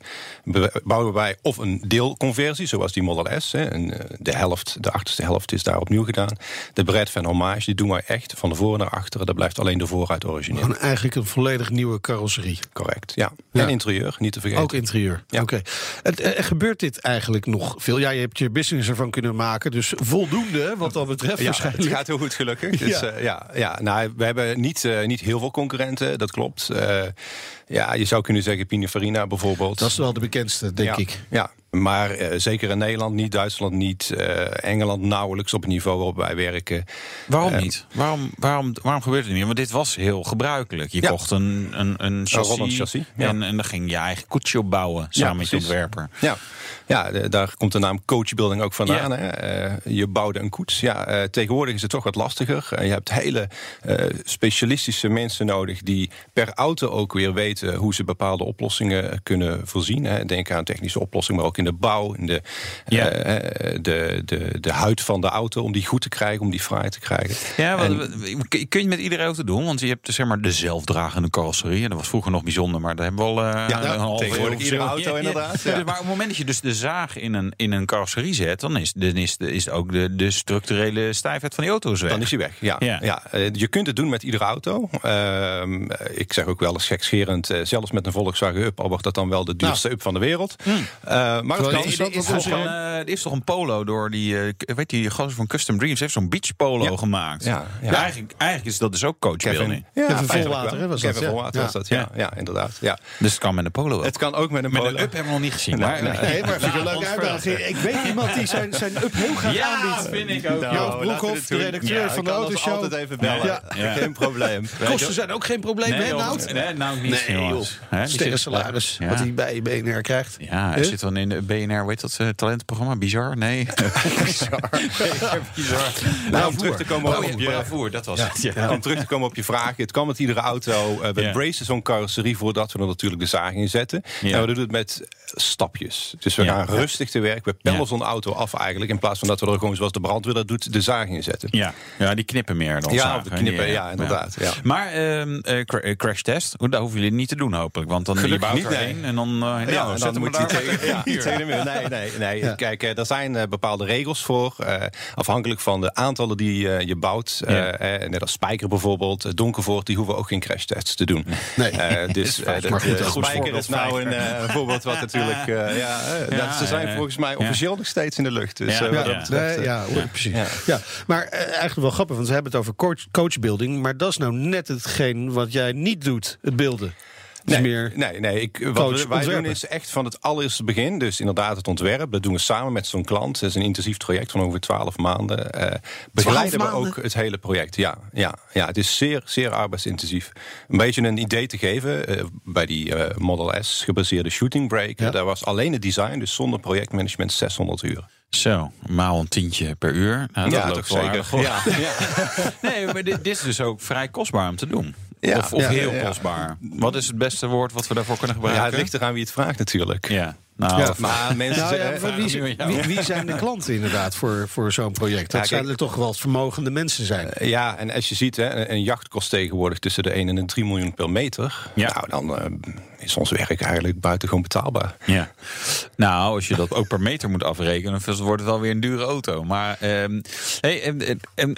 Bouwen wij of een deelconversie, zoals die Model S. Hè, en, eh, de helft, de achterste helft is daar opnieuw gedaan. De Brad van Hommage, die doen wij echt van de voor naar achteren. Daar blijft alleen de vooruit origineel. Gewoon eigenlijk een volledig nieuwe carrosserie. Correct, ja. Ja. En interieur, niet te vergeten. Ook interieur. Ja. Oké. Het, eh, gebeurt dit eigenlijk nog veel? Ja, je hebt je business ervan kunnen maken. Dus voldoende wat dat betreft Ja, waarschijnlijk. het gaat heel goed gelukkig. Dus, Ja. ja. ja, ja, nou, we hebben niet, eh, niet heel veel concurrenten, dat klopt. Eh, ja, je zou kunnen zeggen Pininfarina bijvoorbeeld. Dat is wel de bekendste, denk ja, ik. Ja, Maar eh, zeker in Nederland niet, Duitsland niet, eh, Engeland nauwelijks op het niveau waarop wij werken. Waarom Eh, niet? Waarom, waarom, waarom gebeurt het niet? Want dit was heel gebruikelijk. Je Ja. kocht een, een, een chassis, ja. en, en dan ging je eigen koetsje opbouwen samen met je. Ontwerper. Ja, ja daar komt de naam coachbuilding ook vandaan. Hè? Eh, je bouwde een koets. Ja, eh, tegenwoordig is het toch wat lastiger. Eh, je hebt hele specialistische mensen nodig die per auto ook weer weten hoe ze bepaalde oplossingen kunnen voorzien. Hè? Denk aan technische oplossingen, maar ook in de bouw, in de, Ja. de, de, de huid van de auto, om die goed te krijgen, om die fraai te krijgen. Ja, En- kun je met iedere auto doen? Want je hebt zeg maar de zelfdragende carrosserie. En dat was vroeger nog bijzonder, maar daar hebben we al een tegenwoordig iedere auto inderdaad, ja. Dus, maar op het moment dat je dus de zaag in een, in een carrosserie zet... dan is, dan is, de, is ook de, de structurele stijfheid van die auto's weg. Dan is hij weg, ja. Ja. ja. eh, je kunt het doen met iedere auto. Ehm, ik zeg ook wel eens gekscherend, eh, zelfs met een Volkswagen Up... al wordt dat dan wel de duurste Up van de wereld. Eh, maar het Er is, toch is een, gewoon- eh, er is toch een polo door die, eh, weet die gozer van Custom Dreams, heeft zo'n beach polo Ja. gemaakt. Ja, ja. Eigenlijk, eigenlijk is dat dus ook coachbuilding. ja, Kevin Volwater, was dat, Kevin ja. Volwater was dat, ja, ja. inderdaad. Ja. Dus het kan met een polo ook. Het kan ook met een met polo. een up hebben we nog niet gezien. Nee, maar, nee. Nee, maar vind ik een leuke ons uitdaging. Ik weet iemand die zijn, zijn up heel graag Ja, aanbiedt. vind ik ook. Joop Nou, Broekhoff, de redacteur Ja, van ik de Autoshow. altijd even bellen. Ja. Ja. Geen probleem. Kosten zijn ook geen probleem, hè, joh, Nout? Nee, nou niet, Nee, Sterren salaris, wat hij bij BNR krijgt. Ja, hij zit dan in de BNR, weet dat uh, talentprogramma? Bizar? Nee. Bizar. Bizar. Nou, om terug te komen op je... dat was het. Om terug te komen op je vraag. Het kan met iedere auto. Eh, we Ja. bracen zo'n carrosserie voordat we er natuurlijk de zaag in zetten. Ja. En we doen het met stapjes. Dus we Ja. gaan rustig te werk. We pellen zo'n auto af eigenlijk. In plaats van dat we er gewoon zoals de brandweer dat doet, de zaag in zetten. Ja. ja, die knippen meer dan Ja, zagen, de knippen, die, ja, inderdaad, ja. Maar cra- eh, crash test, dat hoeven jullie niet te doen hopelijk. Want dan je Gelukkig bouwt niet, erheen nee. en dan, eh nou, ja, en moet daar hij tegen, ja, tegen. Nee, nee, nee. Ja. Kijk, er zijn bepaalde regels voor. afhankelijk van de aantallen die je bouwt. Ja. net als Spijker bijvoorbeeld, Donkervoort, die hoeven ook geen crashtests te doen. Nee. Dus maar goed, Spijker is nou een voorbeeld wat natuurlijk... ja, eh, Ja, ze zijn volgens mij officieel nog steeds in de lucht. Dus Ja, eh, dat betreft, eh, ja, precies. Ja. Maar eigenlijk wel grappig, want ze hebben het over coach, coachbuilding. Maar dat is nou net hetgeen wat jij niet doet, het beelden. Nee, meer nee, nee. Ik, wat coach, wij ontwerpen. doen is echt van het allereerste begin. Dus inderdaad het ontwerp. Dat doen we samen met zo'n klant. Het is een intensief traject van ongeveer 12 maanden. Eh begeleiden we maanden? ook het hele project. Ja, ja, ja, het is zeer, zeer arbeidsintensief. Een beetje een idee te geven. eh, bij die eh, Model S gebaseerde shooting break. Ja. Daar was alleen het design, dus zonder projectmanagement, 600 uur. Zo, maal een tientje per uur. Nou, dat ja, loopt toch wel zeker. aardig. Ja, ja. Nee, maar dit, dit is dus ook vrij kostbaar om te doen. Ja. of of Ja, heel ja, ja. kostbaar. Wat is het beste woord wat we daarvoor kunnen ja, gebruiken? het ligt eraan wie het vraagt natuurlijk. Ja, nou, Ja, Maar mensen Nou ja, maar wie, zijn de klanten inderdaad voor, voor zo'n project? Dat Ja, zijn kijk- er toch wel vermogende mensen zijn. Eh, Ja, en als je ziet, hè, een- een jacht kost tegenwoordig tussen de 1 en de 3 miljoen per meter. Ja. Nou, dan eh, is ons werk eigenlijk buitengewoon betaalbaar. Ja. Nou, als je dat ook per meter moet afrekenen, dan wordt het alweer een dure auto. Maar ehm, hey, en- en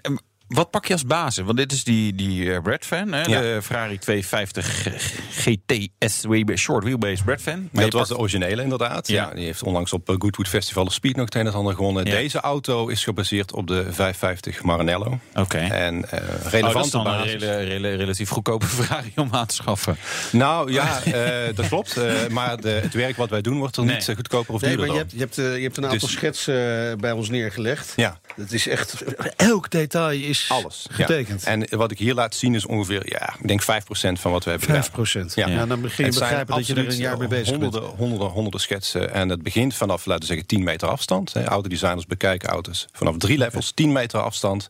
wat pak je als basis? Want dit is die, die eh, Brad Fan, hè? Ja. de Ferrari 250 GTS Short Wheelbase Brad Fan. Maar dat was pakt- de originele inderdaad. Ja. Ja. die heeft onlangs op eh, Goodwood Festival of Speed nog het een en het ander gewonnen. Ja. Deze auto is gebaseerd op de 550 Maranello. Oké. En Oh, dat is relevante dan een basis. rela- relatief goedkope Ferrari om aan te schaffen. Nou ja, eh, dat klopt. eh, maar de, het werk wat wij doen wordt er Nee. niet goedkoper of Nee, duurder maar je hebt, je hebt, je hebt een aantal Dus- schetsen eh, bij ons neergelegd. Ja. Het is echt, elk detail is Alles. ja. getekend. En wat ik hier laat zien is ongeveer, ja, ik denk 5% van wat we hebben gedaan. 5 procent. Ja. Ja. dan begin je begrijpen dat je er een jaar mee bezig honderden, bent. Honderden, honderden schetsen. En het begint vanaf, laten we zeggen, 10 meter afstand. Hè. Autodesigners bekijken auto's vanaf drie levels, 10 meter afstand.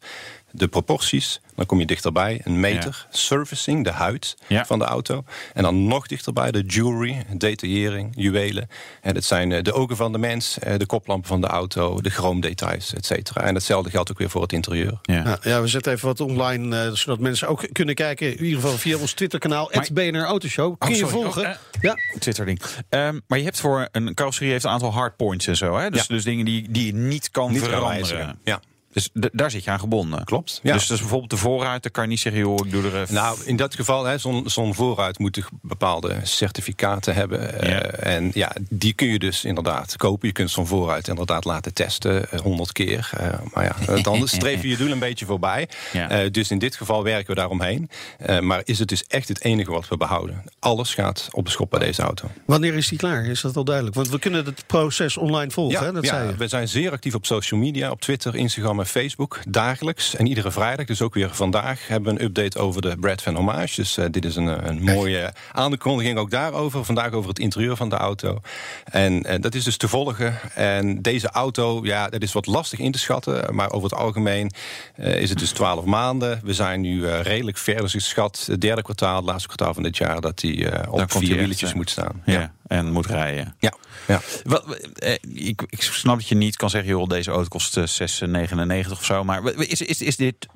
De proporties, dan kom je dichterbij. Een meter. Servicing, de huid Ja. van de auto. En dan nog dichterbij de jewelry, detaillering, juwelen. En dat zijn eh, de ogen van de mens, eh, de koplampen van de auto, de chroomdetails, et cetera. En hetzelfde geldt ook weer voor het interieur. Ja. Ja, ja, we zetten even wat online, eh, zodat mensen ook kunnen kijken. In ieder geval via ons Twitterkanaal, Maar- BNR Autoshow. Kun Oh, je sorry. volgen? Oh, ja. Twitter-ding. Ehm, maar je hebt voor een carrosserie heeft een aantal hardpoints en zo. Hè? Dus, Ja. dus dingen die, die je niet kan Niet veranderen. Ja. Dus d- daar zit je aan gebonden. Klopt, ja. Dus dat is bijvoorbeeld de voorruit, dan kan je niet zeggen, joh, ik doe er even... Nou, in dat geval, hè, zo'n zo'n voorruit moet bepaalde certificaten hebben. eh, Ja. en ja, die kun je dus inderdaad kopen. Je kunt zo'n voorruit inderdaad laten testen, honderd keer. Eh, maar ja, eh, dan streef je je doel een beetje voorbij. Ja. Eh, dus in dit geval werken we daaromheen. Eh, maar is het dus echt het enige wat we behouden? Alles gaat op de schop bij deze auto. Wanneer is die klaar? Is dat al duidelijk? Want we kunnen het proces online volgen, hè? dat ja, zei je. we zijn zeer actief op social media, op Twitter, Instagram Facebook. Dagelijks en iedere vrijdag. Dus ook weer vandaag hebben we een update over de Brad van Hommage. Dus eh, dit is een, eh, een mooie aankondiging ook daarover. Vandaag over het interieur van de auto. En eh, dat is dus te volgen. En deze auto, ja, dat is wat lastig in te schatten. Maar over het algemeen is het dus 12 maanden. We zijn nu redelijk ver. Dus ik schat het derde kwartaal, het laatste kwartaal van dit jaar... dat die op vier wieletjes eh, moet staan. ja. En moet rijden. ja. ja. Wat, eh, ik, ik snap dat je niet kan zeggen, joh, deze auto kost eh, 6,99 of zo. Maar is, is, is dit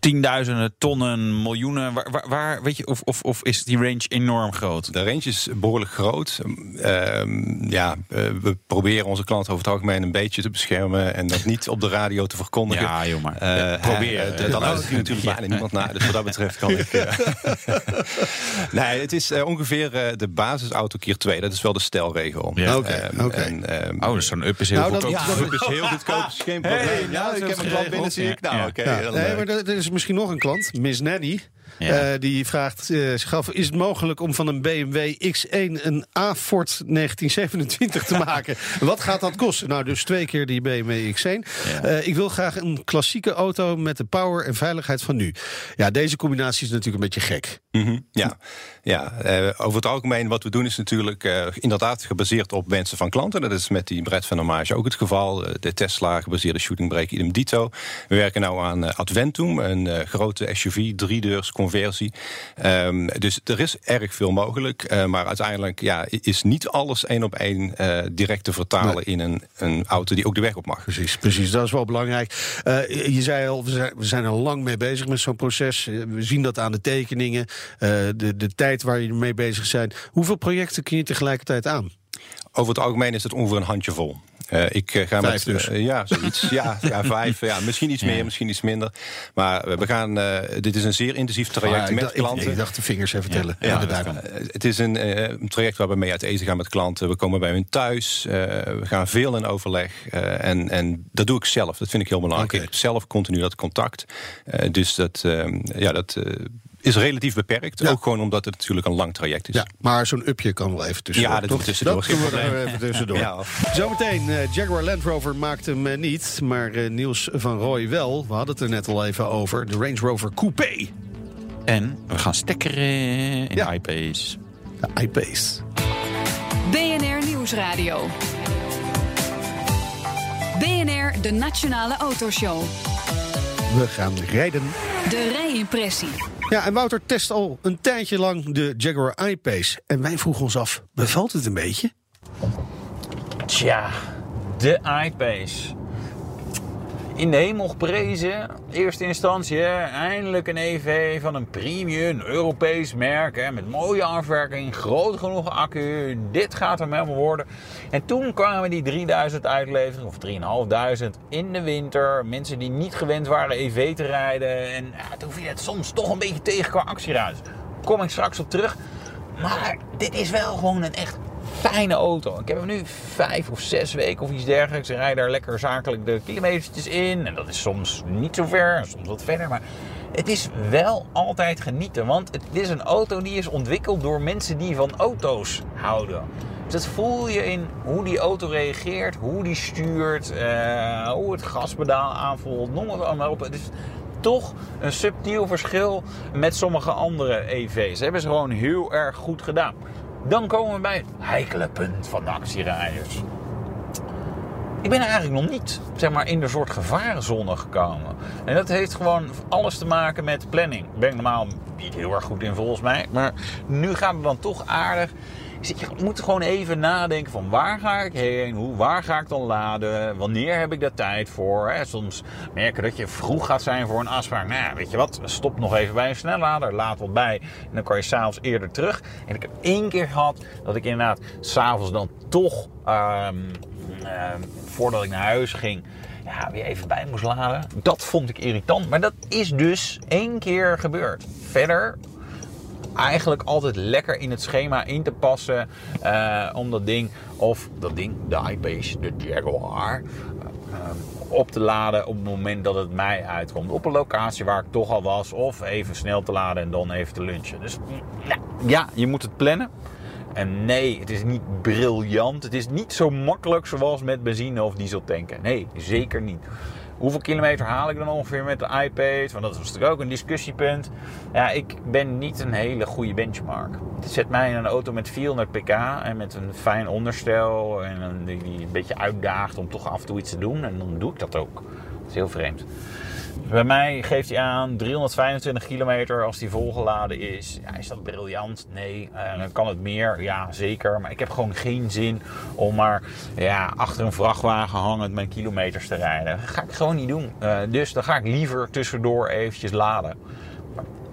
tienduizenden, tonnen, miljoenen? Waar, waar, waar- weet je, of, of, of is die range enorm groot? De range is behoorlijk groot. Ehm, ja, eh, we proberen onze klanten over het algemeen een beetje te beschermen en dat niet op de radio te verkondigen. Ja, joh, maar Eh, eh, probeer. eh, dan luistert hier natuurlijk bijna niemand naar. Dus wat dat betreft kan ik. nee, het is ongeveer eh, de basisauto keer 2. Dat is wel de stelregel. Ja. Oké, Ehm, oké. en, ehm, Oh, dus zo'n up is heel Nou, goed. dat- ja, dat is heel goedkoop. is geen probleem. Hey, ja, nou, ik zo heb een klant geregeld. binnen, zie ik. Nou, Ja. oké. Ja, nee, maar is misschien nog een klant, Miss Nanny. Ja. Eh, die vraagt eh, zich af: is het mogelijk om van een BMW X1 een A-Ford 1927 te maken? Wat gaat dat kosten? Nou, dus twee keer die BMW X1. Ja. Eh, ik wil graag een klassieke auto met de power en veiligheid van nu. Ja, deze combinatie is natuurlijk een beetje gek. Mhm, Ja, ja. over het algemeen wat we doen is natuurlijk inderdaad gebaseerd op wensen van klanten. Dat is met die Brett van Hommage ook het geval. De Tesla gebaseerde shooting brake idem dito. We werken nou aan Adventum, een grote SUV, driedeurs conversie. Ehm, dus er is erg veel mogelijk. eh, maar uiteindelijk ja, is niet alles één op één eh, direct te vertalen in een, een auto die ook de weg op mag. Precies, precies. Dat is wel belangrijk. Eh, je zei al, we zijn, we zijn er lang mee bezig met zo'n proces. We zien dat aan de tekeningen, de, de tijd waar je mee bezig bent. Hoeveel projecten kun je tegelijkertijd aan? Over het algemeen is het ongeveer een handjevol. Eh, ik eh, ga Vijf met dus. eh, ja, zoiets. ja, ja, vijf. Ja, misschien iets meer, misschien iets minder. Maar we gaan. dit is een zeer intensief traject Ah, met dacht, klanten. ik dacht de vingers even tellen. Ja, Inderdaad. eh, het is een, een traject waar we mee uit eten gaan met klanten. We komen bij hun thuis. we gaan veel in overleg. en, en dat doe ik zelf. Dat vind ik heel belangrijk. Ik heb zelf continu dat contact. Dus dat, eh, ja, dat is relatief beperkt. Ja. Ook gewoon omdat het natuurlijk een lang traject is. Ja, maar zo'n upje kan wel even tussendoor. Ja, dat doen tussendoor, Dat we er even tussendoor. Ja. Zometeen, eh, Jaguar Land Rover maakt hem eh, niet, maar eh, Niels van Rooij wel. We hadden het er net al even over. De Range Rover Coupé. En we gaan stekkeren in Ja. iPace. De iPace. BNR Nieuwsradio. BNR, de Nationale Autoshow. We gaan rijden. De rijimpressie. Ja, en Wouter test al een tijdje lang de Jaguar I-Pace. En wij vroegen ons af, bevalt het een beetje? Tja, de iPace. In de hemel geprezen, eerste instantie, eindelijk een EV van een premium Europees merk. Hè, met mooie afwerking, groot genoeg accu. Dit gaat hem helemaal worden. En toen kwamen die 3000 uitleveringen, of 3500 in de winter. Mensen die niet gewend waren EV te rijden. En ja, toen viel het soms toch een beetje tegen qua actieruis. Kom ik straks op terug. Maar dit is wel gewoon een echt fijne auto. Ik heb hem nu vijf of zes weken of iets dergelijks. Ik rijd daar lekker zakelijk de kilometertjes in. En dat is soms niet zo ver, soms wat verder. Maar het is wel altijd genieten. Want het is een auto die is ontwikkeld door mensen die van auto's houden. Dus dat voel je in hoe die auto reageert, hoe die stuurt, eh, hoe het gaspedaal aanvoelt. Noem het allemaal op. Het is toch een subtiel verschil met sommige andere EV's. Dat hebben ze gewoon heel erg goed gedaan. Dan komen we bij het heikele punt van de actierijders. Ik ben eigenlijk nog niet zeg maar, in de soort gevarenzone gekomen. En dat heeft gewoon alles te maken met planning. Daar ben ik normaal niet heel erg goed in volgens mij. Maar nu gaat het dan toch aardig. Je moet gewoon even nadenken van waar ga ik heen? Hoe, waar ga ik dan laden? Wanneer heb ik daar tijd voor? Hè, soms merken dat je vroeg gaat zijn voor een afspraak. Nou weet je wat, stop nog even bij een snellader. Laat wat bij. En dan kan je s'avonds eerder terug. En ik heb één keer gehad dat ik inderdaad s'avonds dan toch... ehm, ehm, voordat ik naar huis ging, ja, weer even bij moest laden. Dat vond ik irritant. Maar dat is dus één keer gebeurd. Verder eigenlijk altijd lekker in het schema in te passen. eh, om dat ding, of dat ding, de iPace, de Jaguar, eh, op te laden op het moment dat het mij uitkomt. Op een locatie waar ik toch al was. Of even snel te laden en dan even te lunchen. Dus ja, ja je moet het plannen. En nee, het is niet briljant. Het is niet zo makkelijk zoals met benzine of diesel tanken. Nee, zeker niet. Hoeveel kilometer haal ik dan ongeveer met de iPad? Want dat was natuurlijk ook een discussiepunt. Ja, ik ben niet een hele goede benchmark. Het zet mij in een auto met 400 pk en met een fijn onderstel. En een, die die een beetje uitdaagt om toch af en toe iets te doen. En dan doe ik dat ook. Dat is heel vreemd. Bij mij geeft hij aan 325 kilometer als die volgeladen is. Ja, is dat briljant? Nee. Dan kan het meer? Ja, zeker. Maar ik heb gewoon geen zin om maar ja, achter een vrachtwagen hangend mijn kilometers te rijden. Dat ga ik gewoon niet doen. Eh, dus dan ga ik liever tussendoor eventjes laden.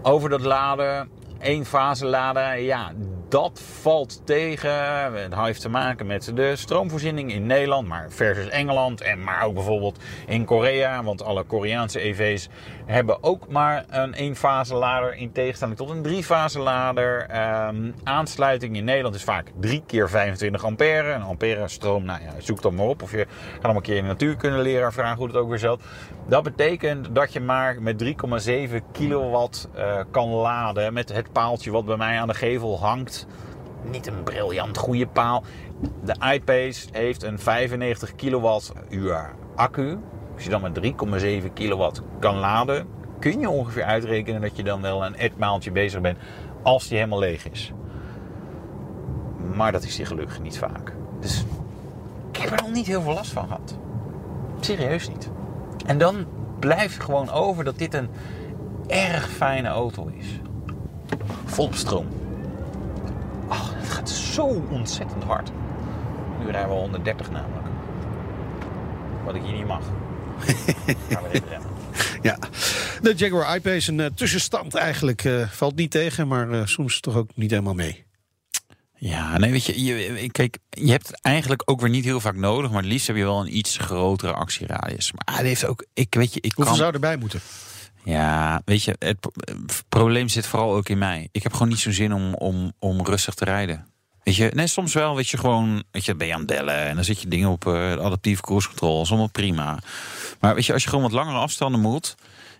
Over dat laden, één fase laden, ja, dat valt tegen. Het heeft te maken met de stroomvoorziening in Nederland, maar versus Engeland en maar ook bijvoorbeeld in Korea. Want alle Koreaanse EV's hebben ook maar een één-fase lader in tegenstelling tot een drie-fase lader. Ehm, aansluiting in Nederland is vaak 3 keer 25 ampère. Een ampère stroom, nou ja, zoek dat maar op. Of je gaat hem een keer in de natuurkunde leren vragen hoe het ook weer zat. Dat betekent dat je maar met 3,7 kilowatt eh, kan laden met het paaltje wat bij mij aan de gevel hangt. Niet een briljant goede paal. De iPace heeft een 95 kilowattuur accu. Als je dan met 3,7 kilowatt kan laden, kun je ongeveer uitrekenen dat je dan wel een etmaaltje bezig bent als die helemaal leeg is. Maar dat is die gelukkig niet vaak. Dus ik heb er nog niet heel veel last van gehad. Serieus niet. En dan blijft gewoon over dat dit een erg fijne auto is. Vol op stroom. Ach, het gaat zo ontzettend hard. Nu rijden we 130 namelijk. Wat ik hier niet mag. Ja, de Jaguar I-Pace, een eh, tussenstand eigenlijk. eh, valt niet tegen, maar eh, soms toch ook niet helemaal mee. Ja, nee, weet je, je, kijk, je hebt het eigenlijk ook weer niet heel vaak nodig, maar het liefst heb je wel een iets grotere actieradius. Maar hij heeft ook, ik weet je, ik Hoeveel kan, zou erbij moeten? Ja, weet je, het pro- het probleem zit vooral ook in mij. Ik heb gewoon niet zo'n zin om, om, om rustig te rijden. Weet je, nee, soms wel, weet je, gewoon, weet je, ben je aan bellen en dan zit je dingen op eh adaptieve cruise control, prima. Maar weet je, als je gewoon wat langere afstanden moet,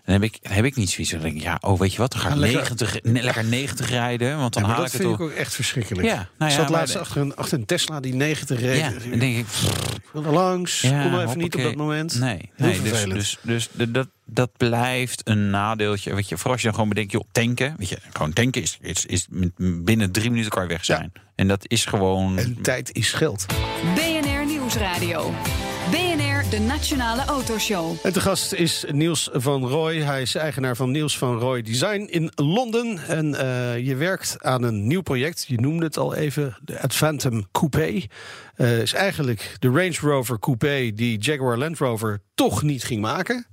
dan heb ik, dan heb ik niet zoiets. Dan denk ik, ja, oh, weet je wat, dan ga ik Ja, lekker- 90, ne- lekker 90 rijden, want dan Ja, haal dat ik het vind ik ook echt verschrikkelijk. Ja, nou ik zat laatst de- achter een, achter een Tesla die 90 reed. Ja, dan denk ik, Ik wil er langs, Ja, kom maar even niet op dat moment. Nee, Heel nee dus, vervelend. dus, dus de- dat, dat blijft een nadeeltje. Weet je, vooral als je dan gewoon bedenkt, joh, tanken. Weet je, gewoon tanken is, is, is met- binnen drie minuten kan je weg zijn. En dat is gewoon. En tijd is geld. BNR Nieuwsradio. De Nationale Autoshow. En te gast is Niels van Roy. Hij is eigenaar van Niels van Roy Design in Londen. En eh, je werkt aan een nieuw project. Je noemde het al even, de Advantum Coupé. Eh is eigenlijk de Range Rover Coupé die Jaguar Land Rover toch niet ging maken.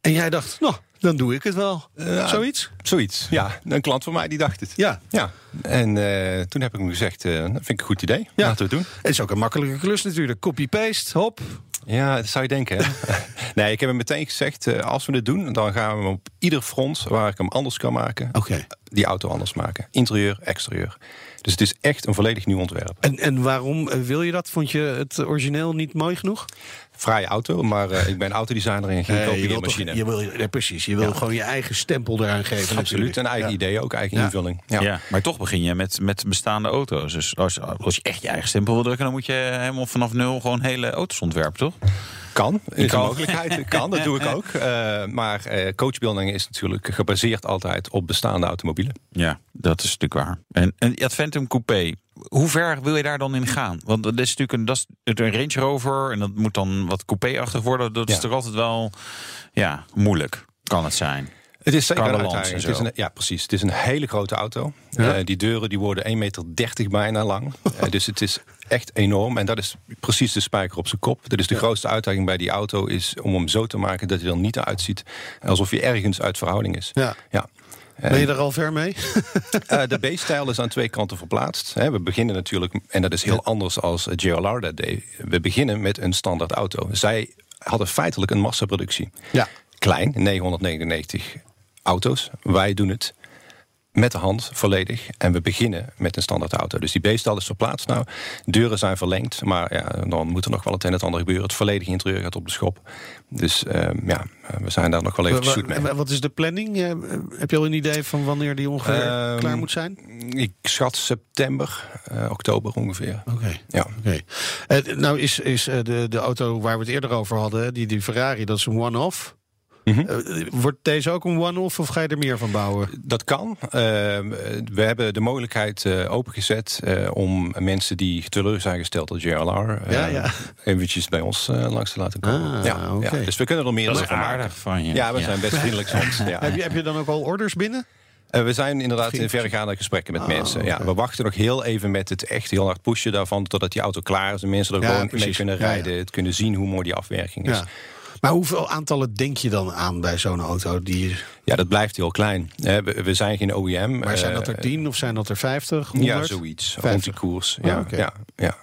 En jij dacht, nou, dan doe ik het wel. Zoiets? Zoiets, ja. Een klant van mij die dacht het. Ja. Ja, en eh, toen heb ik hem gezegd, dat vind ik een goed idee. Ja. Laten we het doen. Het is ook een makkelijke klus natuurlijk. Copy-paste, hop. Ja, dat zou je denken. Hè? nee, ik heb hem meteen gezegd, eh, als we dit doen, dan gaan we hem op ieder front waar ik hem anders kan maken, Oké. die auto anders maken. Interieur, exterieur. Dus het is echt een volledig nieuw ontwerp. En, en waarom eh, wil je dat? Vond je het origineel niet mooi genoeg? Fraaie auto, maar eh, ik ben autodesigner en geen Nee, je wil toch, kopieermachine. je wil, ja, precies, je wil gewoon je eigen stempel eraan geven. Absoluut, natuurlijk. een eigen Ja. idee ook, eigen Ja. invulling. ja. maar toch begin je met, met bestaande auto's. Dus als, als je echt je eigen stempel wil drukken, dan moet je helemaal vanaf nul gewoon hele auto's ontwerpen, toch? Kan, is Kan. een mogelijkheid. Kan, dat doe ik ook. Eh, maar eh, coachbuilding is natuurlijk gebaseerd altijd op bestaande automobielen. Ja, dat is natuurlijk waar. En een Adventum Coupé, hoe ver wil je daar dan in gaan? Want dat is natuurlijk een, dat is een Range Rover en dat moet dan wat coupé-achtig worden. Dat is Ja. toch altijd wel ja, moeilijk, kan het zijn. Het is zeker een uitdaging. en Het is zo. een, ja, precies. Het is een hele grote auto. Eh, die deuren die worden 1,30 meter bijna lang. Eh, dus het is echt enorm. En dat is precies de spijker op zijn kop. Dat is de grootste uitdaging bij die auto. Is om hem zo te maken dat hij er niet uitziet alsof hij ergens uit verhouding is. Ja. Ja. Ben je er al ver mee? Eh, de B-stijl is aan twee kanten verplaatst. We beginnen natuurlijk, en dat is heel anders als JLR dat deed. We beginnen met een standaard auto. Zij hadden feitelijk een massaproductie. Ja. Klein, 999 auto's. Wij doen het met de hand volledig. En we beginnen met een standaard auto. Dus die B-stal is verplaatst nou. Deuren zijn verlengd. Maar ja, dan moet er nog wel het een en het ander gebeuren. Het volledige interieur gaat op de schop. Dus ehm, ja, we zijn daar nog wel even zoet mee. wa- Wat is de planning? Eh, Heb je al een idee van wanneer die ongeveer Ehm, klaar moet zijn? Ik schat september, eh, oktober ongeveer. Oké. Ja. Oké. Eh, nou is, is de, de auto waar we het eerder over hadden, die, die Ferrari, dat is een one-off. Mhm. Eh, wordt deze ook een one-off of ga je er meer van bouwen? Dat kan. Eh, we hebben de mogelijkheid eh, opengezet eh, om mensen die teleur zijn gesteld door JLR... eh, Ja, ja. eventjes bij ons eh, langs te laten komen. Ah, ja. Dus we kunnen er meer Dat is van maken. aardig van je. Ja, we zijn best vriendelijk soms. Ja. Heb, je, heb je dan ook al orders binnen? Eh, we zijn inderdaad in verregaande gesprekken met Ah, mensen. Ja, we wachten nog heel even met het echt heel hard pushen daarvan... totdat die auto klaar is en mensen er Ja, gewoon mee precies. kunnen Ja, ja. rijden. Het kunnen zien hoe mooi die afwerking is. Maar hoeveel aantallen denk je dan aan bij zo'n auto? Die, Ja, dat blijft heel klein. Eh, we, zijn geen OEM. maar zijn eh, dat er 10 of zijn dat er 50? Ja, 100? zoiets. 50. Rond die koers. Ah, Ja, oké. ja, ja.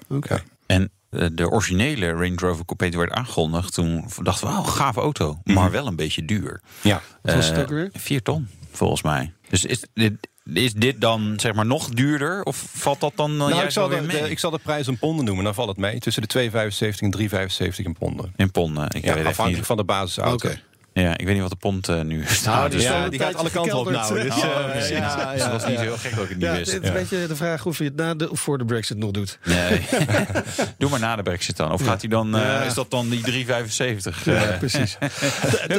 En eh, de originele Range Rover Coupé werd aangekondigd, toen dachten we, oh, gave auto, maar wel een beetje duur. Ja. Wat was het Eh, ook weer? Vier ton, volgens mij. Dus is dit, is dit dan zeg maar nog duurder? Of valt dat dan Nou, ik, juist zal wel de, mee? de- ik zal de prijs in ponden noemen, dan valt het mee. Tussen de 2,75 en 3,75 in ponden. in ponden. Ik, Ja, weet afhankelijk niet, van de basisauto. Oké. Ja, ik weet niet wat de pond eh, nu staat. Nou, die dus, eh, die gaat alle kanten op nou. Dus, oh, eh, ja, Dus ja, dat is niet ja. heel gek dat ik het niet Ja, wist. het is een beetje de vraag of je het na de, of voor de brexit nog doet. Nee. Doe maar na de brexit dan. Of gaat hij dan, eh, Ja. is dat dan die 3,75? Ja, eh? precies.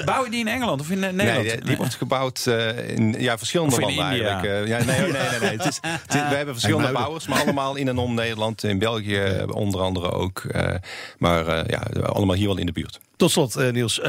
Bouw je die in Engeland of in Nederland? Nee, die, wordt gebouwd eh, in ja, verschillende in landen India. eigenlijk. Ja, nee, nee, nee. nee. Het is, het is- we hebben verschillende bouwers, maar allemaal in en om Nederland. In België onder andere ook. eh, maar eh, ja, allemaal hier wel in de buurt. Tot slot, eh, Niels.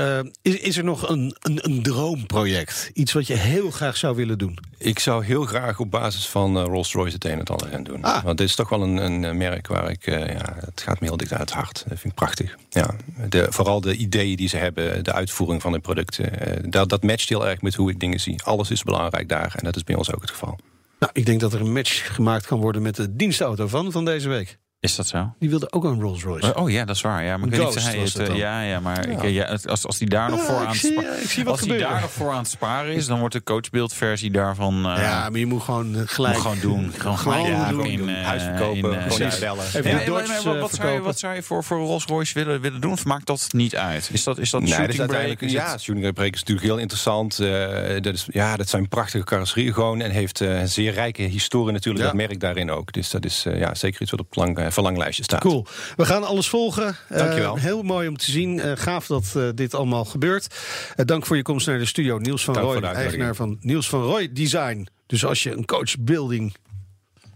is, is er nog een, een, een droomproject? Iets wat je heel graag zou willen doen? Ik zou heel graag op basis van eh, Rolls-Royce het een en het ander gaan doen. Ah. Want dit is toch wel een, een eh, merk waar ik... eh, ja, het gaat me heel dicht uit het hart. Dat vind ik prachtig. Ja, de, vooral de ideeën die ze hebben, de uitvoering van hun producten. dat, dat matcht heel erg met hoe ik dingen zie. Alles is belangrijk daar en dat is bij ons ook het geval. Nou, ik denk dat er een match gemaakt kan worden met de dienstauto van, van deze week. Is dat zo? Die wilde ook een Rolls Royce. Oh ja, dat is waar. Ja, maar ik weet niet, Ghost of hij was het, het eh, dan. ja, ja, maar Ik, ja, het- als, als die daar nog Ja, voor aan het zie, spa- eh, ik zie wat als die gebeuren. daar nog voor aan het sparen is, dan wordt de coachbeeldversie daarvan eh, ja, maar je moet gewoon eh, gelijk... moet gewoon doen. Gewoon, Gewoon gelijk doen. in, doen. eh, Huis verkopen, in, eh, niet bellen. Even Ja, de maar- Dodge, maar wat, eh, wat, zou je, wat zou je voor, voor Rolls Royce willen, willen doen? Of maakt dat niet uit? Is dat, is dat Nee, dat shooting is uiteindelijk, Is ja, het- shooting brake is natuurlijk heel interessant. Eh, dat, is, ja, dat zijn prachtige carrosserieën gewoon. En heeft eh, een zeer rijke historie natuurlijk, dat merk daarin ook. Dus dat is eh, ja, zeker iets wat op lang, eh, verlanglijstje staat. Cool. We gaan alles volgen. Eh, Dankjewel. heel mooi om te zien. Eh, gaaf dat eh, dit allemaal gebeurt. Eh, dank voor je komst naar de studio. Niels van Dank eigenaar van Niels van Rooij Design. Dus als je een coachbuilding...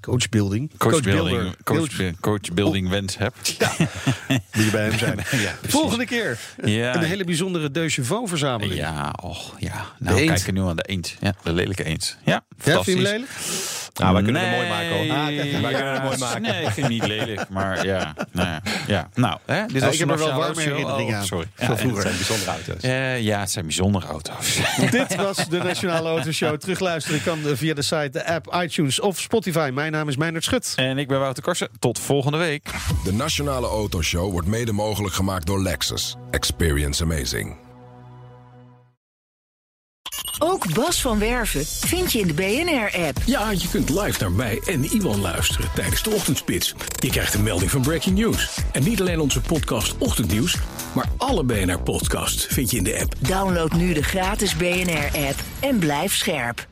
Coachbuilding? Coachbuilding, Coach- coach, coachbuilding wens hebt. Moet je bij hem zijn. Volgende keer Ja. een hele bijzondere Deux Chevaux verzameling. Ja, och, ja. Nou, eend. kijk er nu aan de eend. Ja, de lelijke eend. Ja, Ja, vind je fantastisch. hem lelijk? Nou, wij kunnen het Nee, mooi maken hoor. Ah, kijk, wij ja, kunnen het mooi maken. Nee, ik vind het niet lelijk, maar ja. Nou, ja. ja. nou hè, dit Ja, was ik heb de er wel Nationale warme herinneringen Oh, aan. Sorry. Van Ja, vroeger. Het zijn bijzondere auto's. eh, ja, het zijn bijzondere auto's. Dit was de Nationale Autoshow. Terugluisteren kan via de site, de app, iTunes of Spotify. Mijn naam is Meijnerd Schut. en ik ben Wouter Korsen. Tot volgende week. De Nationale Autoshow wordt mede mogelijk gemaakt door Lexus. Experience amazing. Ook Bas van Werven vind je in de BNR-app. Ja, je kunt live naar mij en Iwan luisteren tijdens de ochtendspits. Je krijgt een melding van Breaking News. En niet alleen onze podcast Ochtendnieuws, maar alle BNR-podcasts vind je in de app. Download nu de gratis BNR-app en blijf scherp.